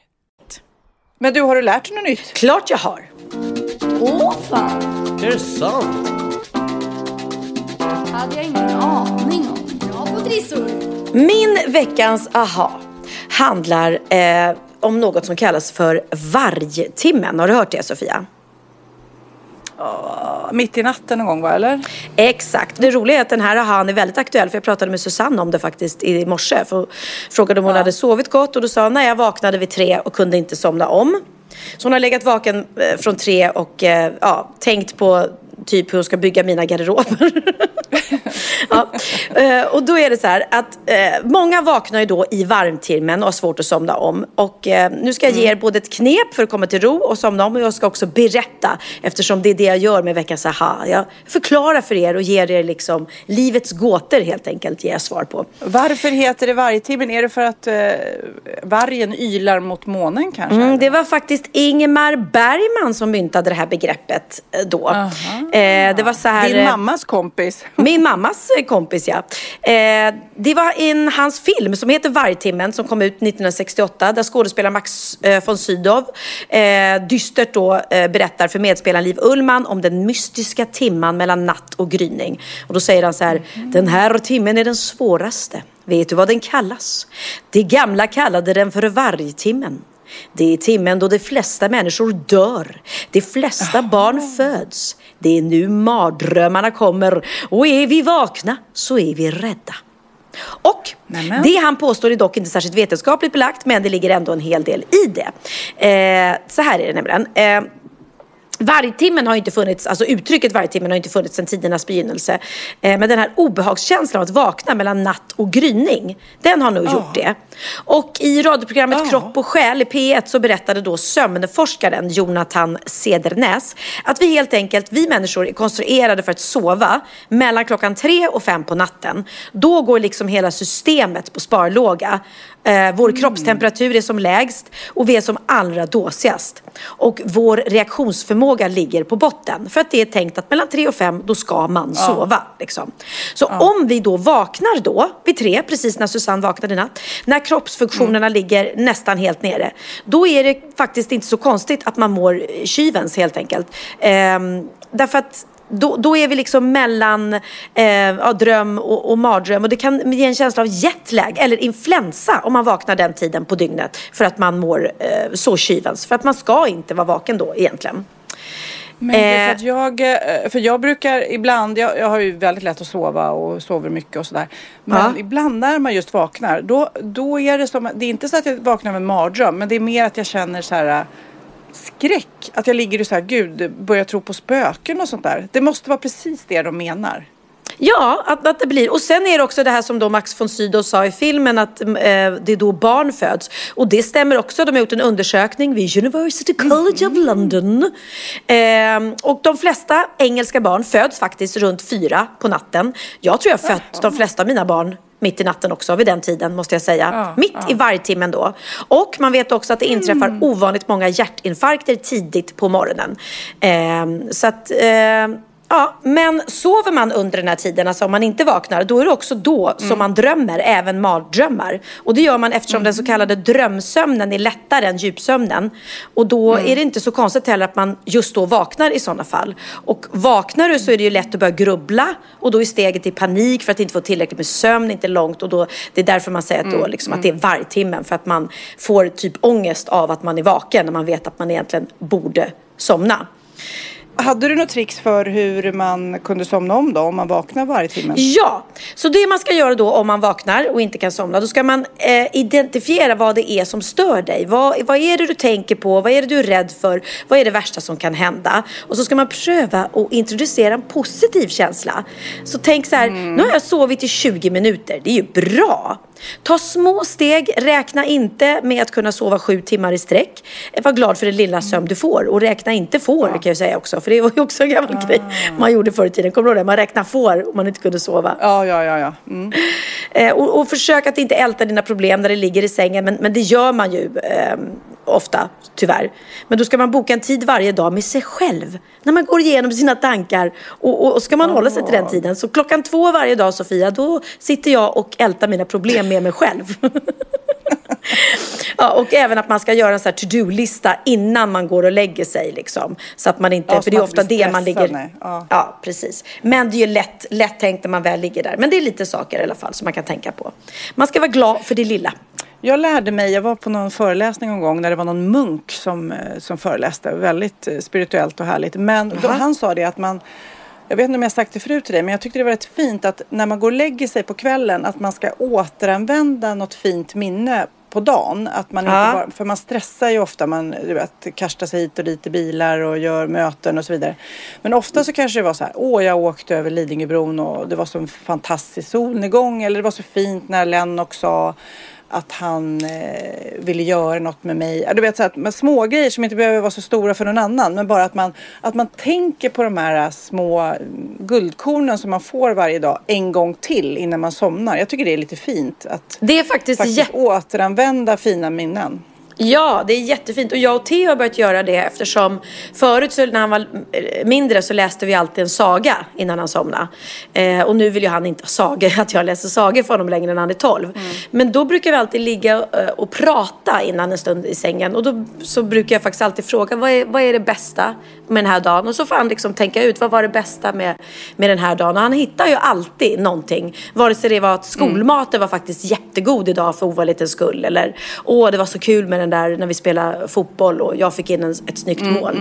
Men du, har du lärt dig något nytt? Klart jag har. Åh fan, Är det sant? hade jag ingen aning om. Bra på trissor. Min veckans aha handlar eh, om något som kallas för vargtimmen. Har du hört det Sofia? Mitt i natten någon gång va, eller? Exakt. Det roliga är att den här ahan är väldigt aktuell för jag pratade med Susanne om det faktiskt i morse. För frågade om hon hade sovit gott och då sa hon nej jag vaknade vid tre och kunde inte somna om. Så hon har legat vaken eh, från tre och eh, ja, tänkt på typ hur hon ska bygga mina garderober. ja. eh, och då är det så här att eh, många vaknar ju då i varmtimmen och har svårt att somna om. Och eh, nu ska jag ge er både ett knep för att komma till ro och somna om och jag ska också berätta eftersom det är det jag gör med veckans aha. Jag förklarar för er och ger er liksom livets gåtor helt enkelt ger jag svar på. Varför heter det vargtimmen? Är det för att vargen ylar mot månen kanske? Mm, det var faktiskt Ingemar Bergman som myntade det här begreppet då. Eh, det var så här, Din eh, mammas kompis. Min mammas eh, kompis ja. Eh, det var en hans film som heter Vargtimmen som kom ut 1968 där skådespelaren Max eh, von Sydow eh, dystert då berättar för medspelaren Liv Ullman om den mystiska timman mellan natt och gryning. Och då säger han så här, den här timmen är den svåraste. Vet du vad den kallas? De gamla kallade den för vargtimmen. Det är timmen då de flesta människor dör. De flesta barn föds. Det är nu mardrömmarna kommer och är vi vakna så är vi rädda. Och Nämen. det han påstår är dock inte särskilt vetenskapligt belagt men det ligger ändå en hel del i det. Eh, så här är det nämligen. Eh, Vargtimmen har inte funnits, alltså uttrycket vargtimmen har inte funnits sedan tidernas begynnelse. Eh, men den här obehagskänslan av att vakna mellan natt och gryning, den har nog gjort det. Och i radioprogrammet Kropp och själ i P1 så berättade då sömnforskaren Jonathan Cedernäs att vi helt enkelt, vi människor är konstruerade för att sova mellan klockan tre och fem på natten. Då går liksom hela systemet på sparlåga. Eh, vår kroppstemperatur är som lägst och vi är som allra dåsigast. Och vår reaktionsförmåga ligger på botten. För att det är tänkt att mellan tre och fem då ska man sova. Liksom. Så om vi då vaknar då vid tre, precis när Susanne vaknade i natt, när kroppsfunktionerna ligger nästan helt nere. Då är det faktiskt inte så konstigt att man mår tjuvens helt enkelt. Ehm, därför att då, då är vi liksom mellan eh, dröm och, och mardröm och det kan ge en känsla av jetlag eller influensa om man vaknar den tiden på dygnet för att man mår eh, så tjuvens. För att man ska inte vara vaken då egentligen. Men Eh. för, jag, eh, för jag brukar ibland, jag, jag har ju väldigt lätt att sova och sover mycket och sådär. Men Ja. ibland när man just vaknar, då, då är det som, det är inte så att jag vaknar med mardröm, men det är mer att jag känner så här skräck. Att jag ligger och så här, gud, börjar tro på spöken och sånt där. Det måste vara precis det de menar. Ja, att, att det blir. Och sen är det också det här som då Max von Sydow sa i filmen att eh, det är då barn föds. Och det stämmer också. De har gjort en undersökning vid University College of London. Eh, och de flesta engelska barn föds faktiskt runt fyra på natten. Jag tror jag har fött de flesta av mina barn mitt i natten också vid den tiden måste jag säga. Ja, mitt ja. i vargtimmen då. Och man vet också att det inträffar ovanligt många hjärtinfarkter tidigt på morgonen. Eh, så att eh, Ja, men sover man under den här tiden, alltså om man inte vaknar, då är det också då som man drömmer, även mardrömmar. Och det gör man eftersom den så kallade drömsömnen är lättare än djupsömnen. Och då är det inte så konstigt heller att man just då vaknar i sådana fall. Och vaknar du så är det ju lätt att börja grubbla och då är steget i panik för att inte få tillräckligt med sömn, inte långt. Och då, det är därför man säger att, då, liksom, att det är vargtimmen, för att man får typ ångest av att man är vaken när man vet att man egentligen borde somna. Hade du något tricks för hur man kunde somna om då, om man vaknar varje timme? Ja, så det man ska göra då om man vaknar och inte kan somna, då ska man eh, identifiera vad det är som stör dig. Vad, vad är det du tänker på? Vad är det du är rädd för? Vad är det värsta som kan hända? Och så ska man pröva att introducera en positiv känsla. Så tänk så här, nu har jag sovit i 20 minuter, det är ju bra. Ta små steg, räkna inte med att kunna sova sju timmar i sträck. Var glad för den lilla sömn du får och räkna inte får kan jag säga också. För det var ju också en gammal grej man gjorde förr i tiden. Kommer du ihåg det? Man räknar får om man inte kunde sova. Ja, ja, ja. ja. Mm. Eh, och, och försök att inte älta dina problem när det ligger i sängen. Men, men det gör man ju eh, ofta, tyvärr. Men då ska man boka en tid varje dag med sig själv. När man går igenom sina tankar. Och, och, och ska man hålla sig till den tiden. Så klockan två varje dag, Sofia, då sitter jag och ältar mina problem med mig själv. Ja, och även att man ska göra en sån här to-do-lista innan man går och lägger sig. Liksom. Så att man inte, Ja, så för det är ofta det man ligger... Ja. Ja, precis. Men det är ju lätt, lätt tänkt när man väl ligger där. Men det är lite saker i alla fall som man kan tänka på. Man ska vara glad för det lilla. Jag lärde mig, jag var på någon föreläsning en gång när det var någon munk som, eh, som föreläste. Väldigt eh, spirituellt och härligt. Men då, han sa det att man, jag vet inte om jag sagt det förut till dig, men jag tyckte det var rätt fint att när man går och lägger sig på kvällen att man ska återanvända något fint minne på dagen. Att man Ja. inte bara, för man stressar ju ofta, man du vet, kastar sig hit och dit i bilar och gör möten och så vidare. Men ofta så kanske det var så här, åh jag åkte över Lidingöbron och det var så en fantastisk solnedgång eller det var så fint när Lennox sa att han eh, ville göra något med mig. Du vet så att med små grejer som inte behöver vara så stora för någon annan. Men bara att man, att man tänker på de här eh, små guldkornen som man får varje dag en gång till innan man somnar. Jag tycker det är lite fint att Det är faktiskt, faktiskt jätte... återanvända fina minnen. Ja, det är jättefint. Och jag och Theo har börjat göra det eftersom förut så när han var mindre så läste vi alltid en saga innan han somnade. Eh, och nu vill ju han inte ha sagor, att jag läser sagor för honom längre än han är 12. Men då brukar vi alltid ligga eh, och prata innan en stund i sängen. Och då så brukar jag faktiskt alltid fråga, vad är, vad är det bästa med den här dagen? Och så får han liksom tänka ut, vad var det bästa med, med den här dagen? Och han hittar ju alltid någonting. Vare sig det var att skolmaten var faktiskt jättegod idag för ovanlighetens skull. Eller, åh det var så kul med den där när vi spelade fotboll och jag fick in en, ett snyggt mål.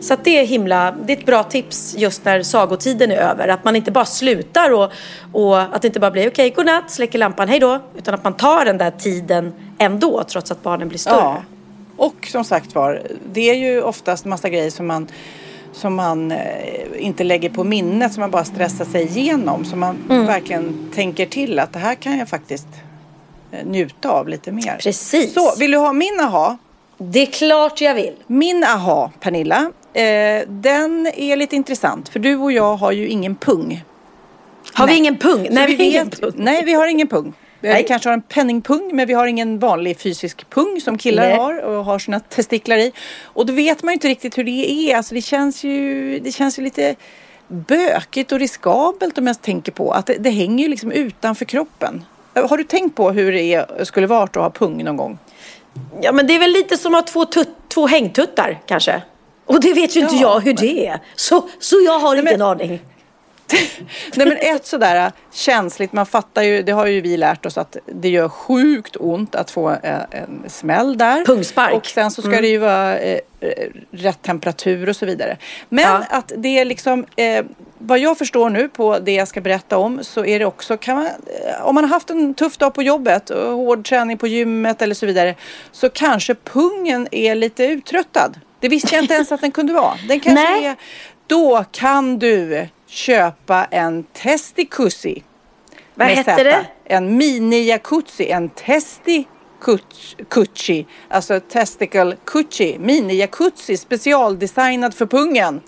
Så att det är himla, det är ett bra tips just när sagotiden är över. Att man inte bara slutar och, och att det inte bara blir okej, godnatt, släcker lampan, hej då. Utan att man tar den där tiden ändå trots att barnen blir större. Ja. Och som sagt var, det är ju oftast massa grejer som man som man eh, inte lägger på minnet, som man bara stressar sig igenom. Så man Mm. verkligen tänker till att det här kan jag faktiskt njuta av lite mer. Precis. Så, vill du ha min aha? Det är klart jag vill. Min aha, Pernilla, eh, den är lite intressant. För du och jag har ju ingen pung. Har Nej. vi ingen pung? Nej, vi vi har ingen pung. Nej, vi har ingen pung. Vi Nej. kanske har en penningpung men vi har ingen vanlig fysisk pung som killar Nej. har och har sina testiklar i. Och då vet man ju inte riktigt hur det är. Alltså det känns ju, det känns ju lite bökigt och riskabelt om jag tänker på att det, det hänger ju liksom utanför kroppen. Har du tänkt på hur det är, skulle vara att ha pung någon gång? Ja, men det är väl lite som att ha två, två hängtuttar kanske. Och det vet ju inte Ja, jag hur det är. Så, så jag har ingen men- aning. Nej men ett sådär äh, känsligt, man fattar ju, det har ju vi lärt oss att det gör sjukt ont att få eh, en smäll där. Pungspark. Och sen så ska det ju vara eh, rätt temperatur och så vidare. Men Ja. att det är liksom, eh, vad jag förstår nu på det jag ska berätta om så är det också, kan man, om man har haft en tuff dag på jobbet och hård träning på gymmet eller så vidare så kanske pungen är lite uttröttad. Det visste jag inte ens att den kunde vara. Den kanske Nej. är, då kan du köpa en testikussi. Vad hette det? En mini jacuzzi, en testi Kuchi, alltså testicle Kuchi, mini jacuzzi specialdesignad för pungen.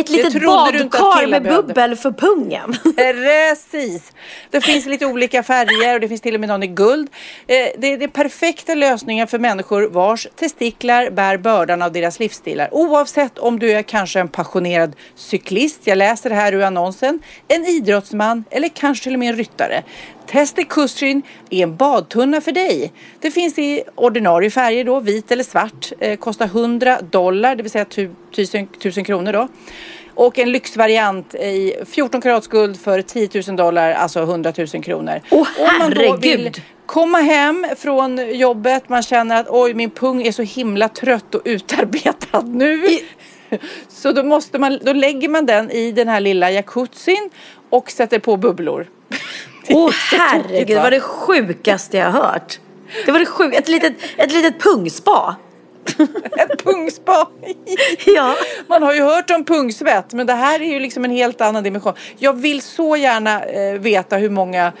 Ett litet badkar med bubbel för pungen. Precis! Det finns lite olika färger och det finns till och med någon i guld. Eh, Det är den perfekta lösningen för människor vars testiklar bär bördan av deras livsstilar. Oavsett om du är kanske en passionerad cyklist, jag läser det här ur annonsen, en idrottsman eller kanske till och med en ryttare. Testikushin är en badtunna för dig. Det finns i ordinarie färger då, vit eller svart. Eh, kostar 100 dollar, det vill säga tu- tusen, tusen kronor då. Och en lyxvariant i 14 karats guld för 10 000 dollar, alltså 100 000 kronor. Åh, då herregud. komma hem från jobbet, man känner att oj min pung är så himla trött och utarbetad nu. Så då, måste man, då lägger man den i den här lilla jacuzzin och sätter på bubblor. Åh så herregud, det va? var det sjukaste jag hört. Det var det sjuk... ett, litet, ett litet pungspa. Ett pungspa. Ja. Man har ju hört om pungsvett men det här är ju liksom en helt annan dimension. Jag vill så gärna eh, veta hur många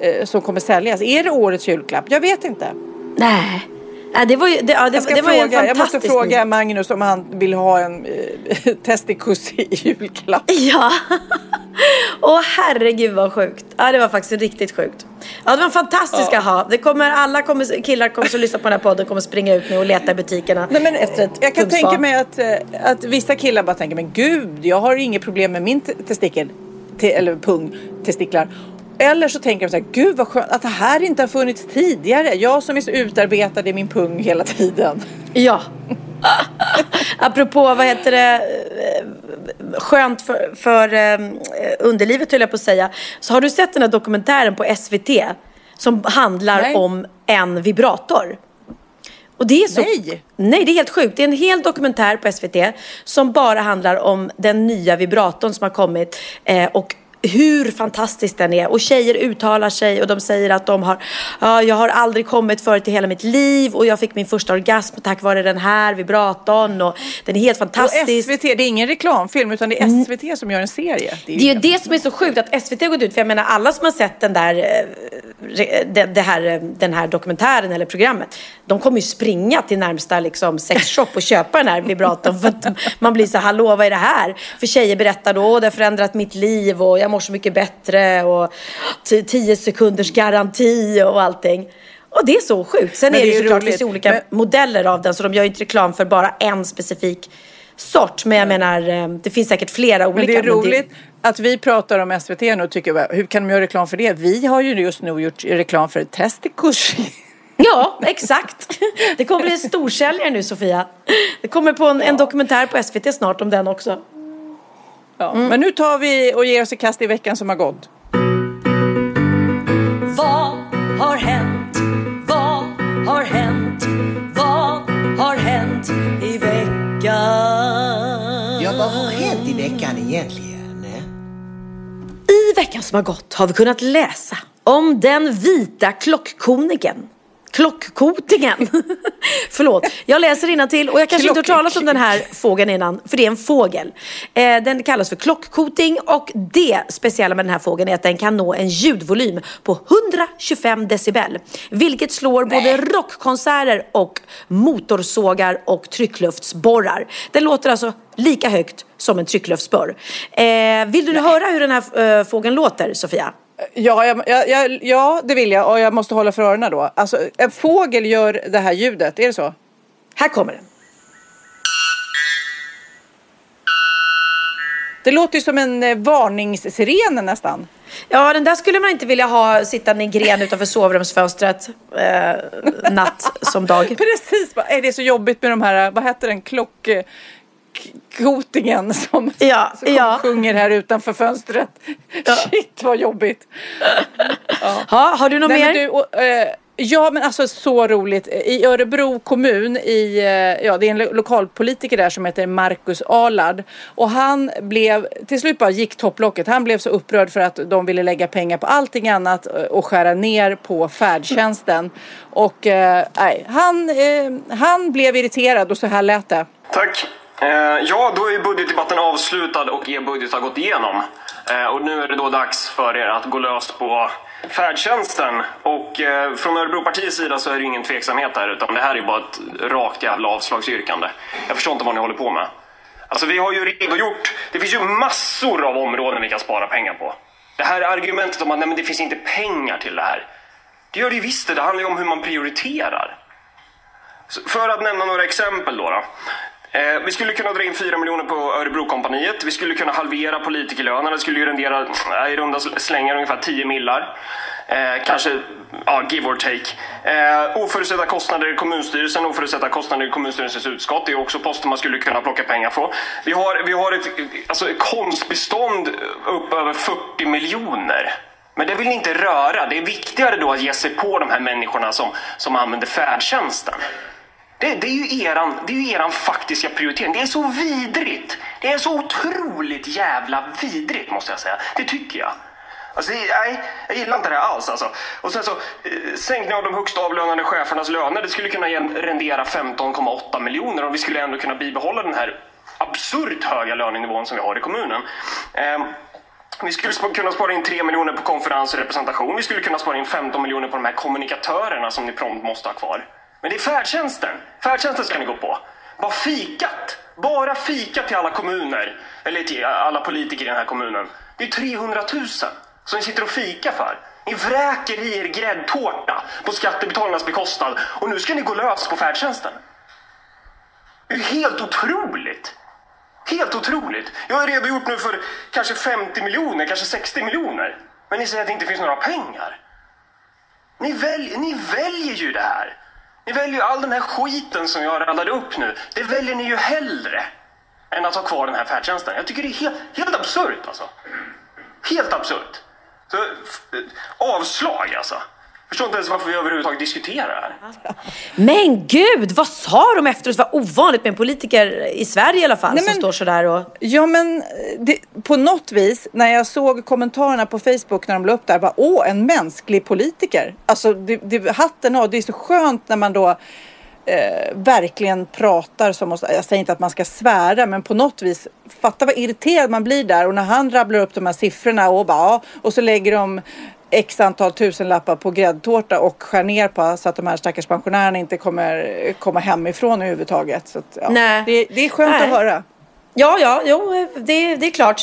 eh, som kommer säljas. Är det årets julklapp? Jag vet inte. Nej. Nej, det var ju, det, ja, det, Jag, det var ju en fråga, jag måste fråga Magnus om han vill ha en eh, testikus i julklapp. Ja. Åh herregud vad sjukt. Ja det var faktiskt riktigt sjukt. Ja det var en fantastisk Ja. aha. Det kommer, alla kommer, killar kommer som lyssnar på den här podden kommer springa ut nu och leta i butikerna Nej, men efter ett jag kan tänka mig att, eh, att vissa killar bara tänker men gud jag har inget problem med min te- testikel te- eller pung, testiklar. Eller så tänker de så här, gud vad skönt att det här inte har funnits tidigare. Jag som är så utarbetad i min pung hela tiden. Ja. Apropå, vad heter det, eh, skönt för, för eh, underlivet höll jag på att säga. Så har du sett den här dokumentären på SVT som handlar Nej. om en vibrator? Och det är så, Nej. Nej, det är helt sjukt. Det är en hel dokumentär på SVT som bara handlar om den nya vibratorn som har kommit eh, och hur fantastisk den är. Och tjejer uttalar sig och de säger att de har, ja, jag har aldrig kommit förut i hela mitt liv och jag fick min första orgasm tack vare den här vibratorn och den är helt Och fantastisk. SVT, det är ingen reklamfilm utan det är SVT som gör en serie. Det är ju det som är så sjukt att SVT har gått ut, för jag menar alla som har sett den där, eh, det, det här, eh, den här dokumentären eller programmet, de kommer ju springa till närmsta liksom, sexshop och köpa den här vibratorn för att man blir så hallå vad är det här? För tjejer berättar då, det har förändrat mitt liv och jag mår så mycket bättre och t- 10 sekunders garanti och allting. Och det är så sjukt. Sen Men är det det ju såklart, det roligt. finns olika Men- modeller av den så de gör ju inte reklam för bara en specifik sort. Men jag menar, eh, det finns säkert flera olika. Men det är roligt att vi pratar om SVT nu och tycker hur kan de göra reklam för det? Vi har ju just nu gjort reklam för testikurs. Ja, exakt. Det kommer en storsäljare nu Sofia. Det kommer på en, en dokumentär på SVT snart om den också. Ja. Men nu tar vi och ger oss i kast i veckan som har gått. Vad har hänt? Vad har hänt? Vad har hänt i veckan? Ja, vad har hänt i veckan egentligen? I veckan som har gått har vi kunnat läsa om den vita klockkoningen. Klockkotingen. Förlåt, jag läser till och jag kanske inte har talas om den här fågeln innan, för det är en fågel. Eh, den kallas för klockkoting och det speciella med den här fågeln är att den kan nå en ljudvolym på 125 decibel. Vilket slår både rockkonserter och motorsågar och tryckluftsborrar. Den låter alltså lika högt som en tryckluftsborr. Eh, vill du höra hur den här eh, fågeln låter, Sofia? Ja, jag, jag, ja, det vill jag och jag måste hålla för öronen då. Alltså, en fågel gör det här ljudet, är det så? Här kommer den. Det låter ju som en eh, varningssiren nästan. Ja, den där skulle man inte vilja ha sittande i en gren utanför sovrumsfönstret eh, natt som dag. Precis, är det så jobbigt med de här, vad heter den, klock... eh, Kotingen som, Ja, som ja. sjunger här utanför fönstret. Shit vad jobbigt. Ha, har du något Nej, mer? men du, och, eh, ja men alltså så roligt. I Örebro kommun, i, eh, ja det är en lo- lokalpolitiker där som heter Marcus Alard. Och han blev, till slut bara gick topplocket. Han blev så upprörd för att de ville lägga pengar på allting annat eh, och skära ner på färdtjänsten. Och eh, nej, han, eh, han blev irriterad och så här lät det. Tack. Eh, ja, då är budgetdebatten avslutad och er budget har gått igenom. Eh, och nu är det då dags för er att gå lös på färdtjänsten. Och eh, från Örebropartiets sida så är det ju ingen tveksamhet här utan det här är ju bara ett rakt jävla avslagsyrkande. Jag förstår inte vad ni håller på med. Alltså vi har ju redogjort, det finns ju massor av områden vi kan spara pengar på. Det här argumentet om att nej, men det finns inte pengar till det här. Det gör det ju visst det, det handlar ju om hur man prioriterar. För att nämna några exempel då. då. Eh, vi skulle kunna dra in 4 miljoner på Örebrokompaniet. Vi skulle kunna halvera politikerlönerna. Det skulle ju rendera eh, i runda slängar ungefär 10 millar. Eh, kanske, ja, give or take. Eh, oförutsedda kostnader i kommunstyrelsen, oförutsedda kostnader i kommunstyrelsens utskott. Det är också poster man skulle kunna plocka pengar på. Vi har, vi har ett, alltså, ett konstbestånd upp över 40 miljoner. Men det vill ni inte röra. Det är viktigare då att ge sig på de här människorna som, som använder färdtjänsten. Det, det, är ju eran, det är ju eran faktiska prioritering. Det är så vidrigt. Det är så otroligt jävla vidrigt måste jag säga. Det tycker jag. Alltså, nej, jag gillar inte det här alls alltså. Och sen så, eh, sänkning av de högst avlönade chefernas löner. Det skulle kunna rendera 15,8 miljoner och vi skulle ändå kunna bibehålla den här absurt höga lönenivån som vi har i kommunen. Ehm, vi skulle kunna spara in 3 miljoner på konferens och representation. Vi skulle kunna spara in 15 miljoner på de här kommunikatörerna som ni prompt måste ha kvar. Men det är färdtjänsten. Färdtjänsten ska ni gå på. Bara fikat. Bara fikat till alla kommuner. Eller till alla politiker i den här kommunen. Det är 300 000 som ni sitter och fika för. Ni vräker i er gräddtårta på skattebetalarnas bekostnad. Och nu ska ni gå lös på färdtjänsten. Det är ju helt otroligt. Helt otroligt. Jag har redogjort nu för kanske 50 miljoner, kanske 60 miljoner. Men Men ni säger att det inte finns några pengar. Ni, välj, ni väljer ju det här. Ni väljer ju all den här skiten som jag radade upp nu. Det väljer ni ju hellre än att ha kvar den här färdtjänsten. Jag tycker det är helt, helt absurt alltså. Helt absurt. Så, eh, avslag alltså. Förstår inte ens varför vi överhuvudtaget diskuterar det här. Men gud, vad sa de efteråt? Var ovanligt med en politiker i Sverige i alla fall Nej, som men- står sådär och... Ja men det, på något vis när jag såg kommentarerna på Facebook när de la upp där, bara åh en mänsklig politiker. Alltså det, det, hatten av, det är så skönt när man då eh, verkligen pratar som oss. Jag säger inte att man ska svära men på något vis fatta vad irriterad man blir där och när han rabblar upp de här siffrorna och bara ja, och så lägger de x antal tusenlappar på gräddtårta och skär ner på så att de här stackars pensionärerna inte kommer komma hemifrån överhuvudtaget. Så att, ja, Nej. Det, det är skönt Nej. att höra. Ja, ja, jo, det, det är klart.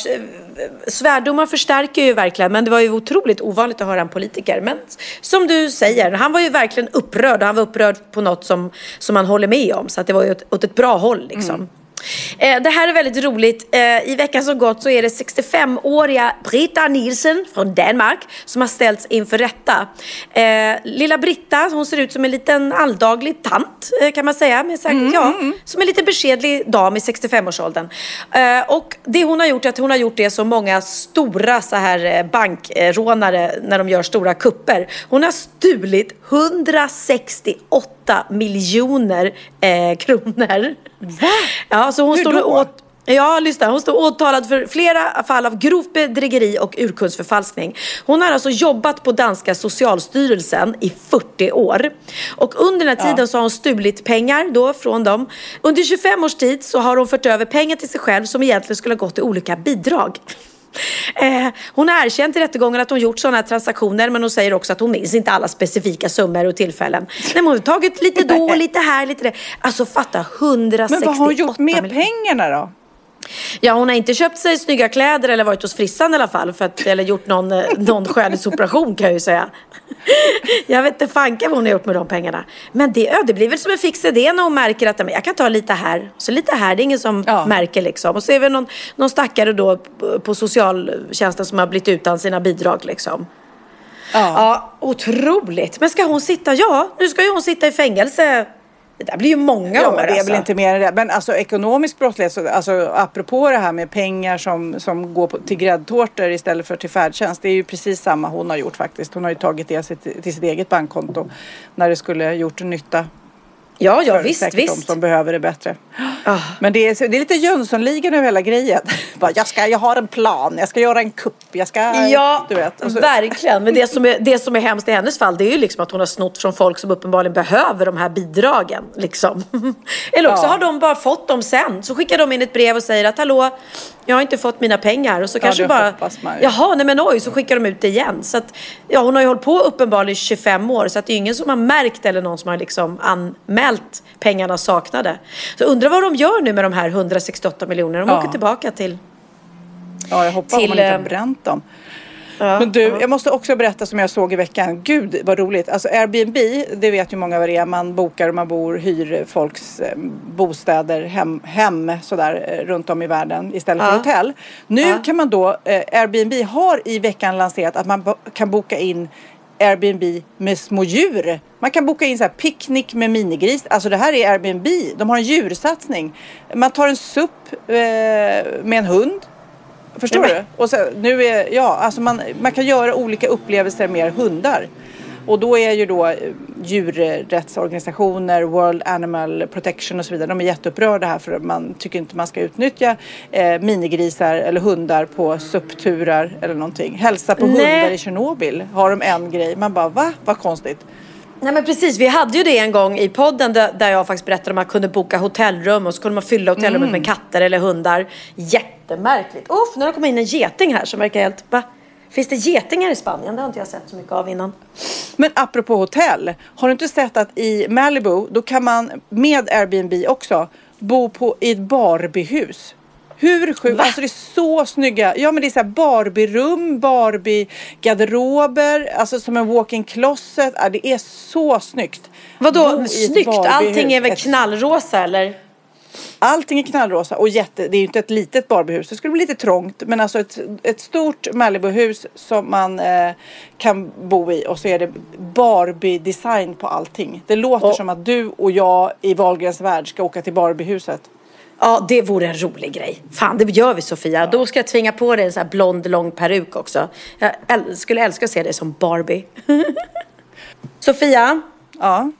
Svärdomar förstärker ju verkligen, men det var ju otroligt ovanligt att höra en politiker. Men som du säger, han var ju verkligen upprörd och han var upprörd på något som, som han håller med om. Så att det var ju åt, åt ett bra håll liksom. Eh, Det här är väldigt roligt. Eh, I veckan som gått så är det 65-åriga Britta Nielsen från Danmark som har ställts inför rätta. Eh, Lilla Britta, hon ser ut som en liten alldaglig tant kan man säga. Med så här, ja, Som en liten beskedlig dam i 65-årsåldern. Eh, Och det hon har gjort är att hon har gjort det som många stora så här bankrånare när de gör stora kupper. Hon har stulit 168 miljoner eh, kronor. Va? Ja, så hon Hur står då? åt Ja, lyssna. Hon står åtalad för flera fall av grovt bedrägeri och urkundsförfalskning. Hon har alltså jobbat på danska socialstyrelsen i 40 år. Och under den här tiden så har hon stulit pengar då från dem. Under 25 års tid så har hon fört över pengar till sig själv som egentligen skulle ha gått till olika bidrag. Eh, hon har erkänt i rättegången att hon gjort sådana här transaktioner men hon säger också att hon minns inte alla specifika summor och tillfällen. Nej, men hon har tagit lite då, lite här, lite det. Alltså fatta 168 Men vad har hon gjort med miljoner. pengarna då? Ja, hon har inte köpt sig snygga kläder eller varit hos frissan i alla fall. För att, eller gjort någon, eh, någon skönhetsoperation kan jag ju säga. Jag vet inte fanka vad hon har gjort med de pengarna. Men det, ja, det blir väl som en fix idé när hon märker att jag kan ta lite här. Så lite här, det är ingen som Ja. märker liksom. Och så är det någon, någon stackare då på- på socialtjänsten som har blivit utan sina bidrag liksom. Ja. Ja, otroligt. Men ska hon sitta? Ja, nu ska ju hon sitta i fängelse. Det där blir ju många Ja, år men det är alltså. väl inte mer än det. Men alltså ekonomisk brottslighet, så- alltså apropå det här med pengar som, som går på, till gräddtårtor istället för till färdtjänst. Det är ju precis samma hon har gjort faktiskt. Hon har ju tagit det till sitt eget bankkonto när det skulle gjort nytta. Ja, ja visst, säkert de visst. som behöver det bättre. Ah. Men det är, det är lite Jönssonligan över hela grejen. Bara, jag, ska, jag har en plan, jag ska göra en kupp, jag ska... Ja, du vet. Så- verkligen. Men det som, är, det som är hemskt i hennes fall det är ju liksom att hon har snott från folk som uppenbarligen behöver de här bidragen. Liksom. Eller också Ja. har de bara fått dem sen. Så skickar de in ett brev och säger att hallå, jag har inte fått mina pengar. Och så kanske det bara, hoppas man ju. jaha, nej men oj, så skickar de ut det igen. Så att, ja, hon har ju hållit på uppenbarligen i 25 år. Så att det är ingen som har märkt eller någon som har liksom anmält pengarna saknade. Så undrar vad de gör nu med de här 168 miljonerna. De Ja. åker tillbaka till Ja, jag hoppas till, att man inte har eh, bränt dem. Ja, Men du, ja. jag måste också berätta som jag såg i veckan. Gud vad roligt. Alltså Airbnb, det vet ju många vad det är. Man bokar och man bor, hyr folks eh, bostäder, hem, hem sådär eh, runt om i världen istället för Ja. hotell. Nu kan man då, eh, Airbnb har i veckan lanserat att man bo- kan boka in Airbnb med små djur. Man kan boka in så här picknick med minigris. Alltså det här är Airbnb. De har en djursatsning. Man tar en supp eh, med en hund. Förstår du? Och så, nu är, ja, alltså man, man kan göra olika upplevelser med hundar. Och då är ju då eh, djurrättsorganisationer, World Animal Protection och så vidare, de är jätteupprörda här för man tycker inte man ska utnyttja eh, minigrisar eller hundar på suppturar eller någonting. Hälsa på Nej. hundar i Tjernobyl har de en grej. Man bara va? Vad konstigt. Nej men precis, vi hade ju det en gång i podden där, där jag faktiskt berättade om att man kunde boka hotellrum och så kunde man fylla hotellrummet Mm. med katter eller hundar. Jättemärkligt. Uff, nu har det kommit in en geting här som verkar helt... Va? Finns det getingar i Spanien? Det har inte jag sett så mycket av innan. Men apropå hotell, har du inte sett att i Malibu då kan man med Airbnb också bo på, i ett Barbiehus? Hur sjukt? Alltså det är så snygga. Ja men det är så här Barbie-rum, Barbie-garderober, alltså som en walk-in closet. Ja, det är så snyggt. Vadå snyggt? Allting är väl knallrosa eller? Allting är knallrosa och jätte, det är ju inte ett litet Barbiehus. Det skulle bli lite trångt. Men alltså ett, ett stort Malibuhus som man eh, kan bo i. Och så är det Barbie-design på allting. Det låter Och- som att du och jag i Wahlgrens värld ska åka till Barbiehuset. Ja, det vore en rolig grej. Fan, det gör vi Sofia. Då ska jag tvinga på dig en sån här blond, lång peruk också. Jag äl- skulle älska att se dig som Barbie. Sofia, Ja.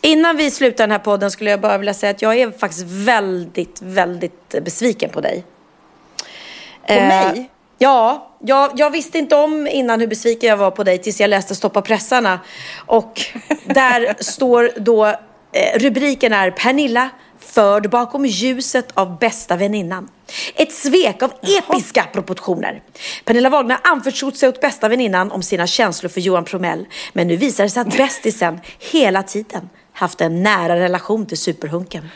innan vi slutar den här podden skulle jag bara vilja säga att jag är faktiskt väldigt, väldigt besviken på dig. På mig? Ja, jag, jag visste inte om innan hur besviken jag var på dig tills jag läste Stoppa pressarna. Och där står då, eh, rubriken är Pernilla förd bakom ljuset av bästa väninnan. Ett svek av episka proportioner. Pernilla Wagner anförtrott sig åt bästa väninnan om sina känslor för Johan Promell. Men nu visar det sig att bästisen hela tiden haft en nära relation till superhunken.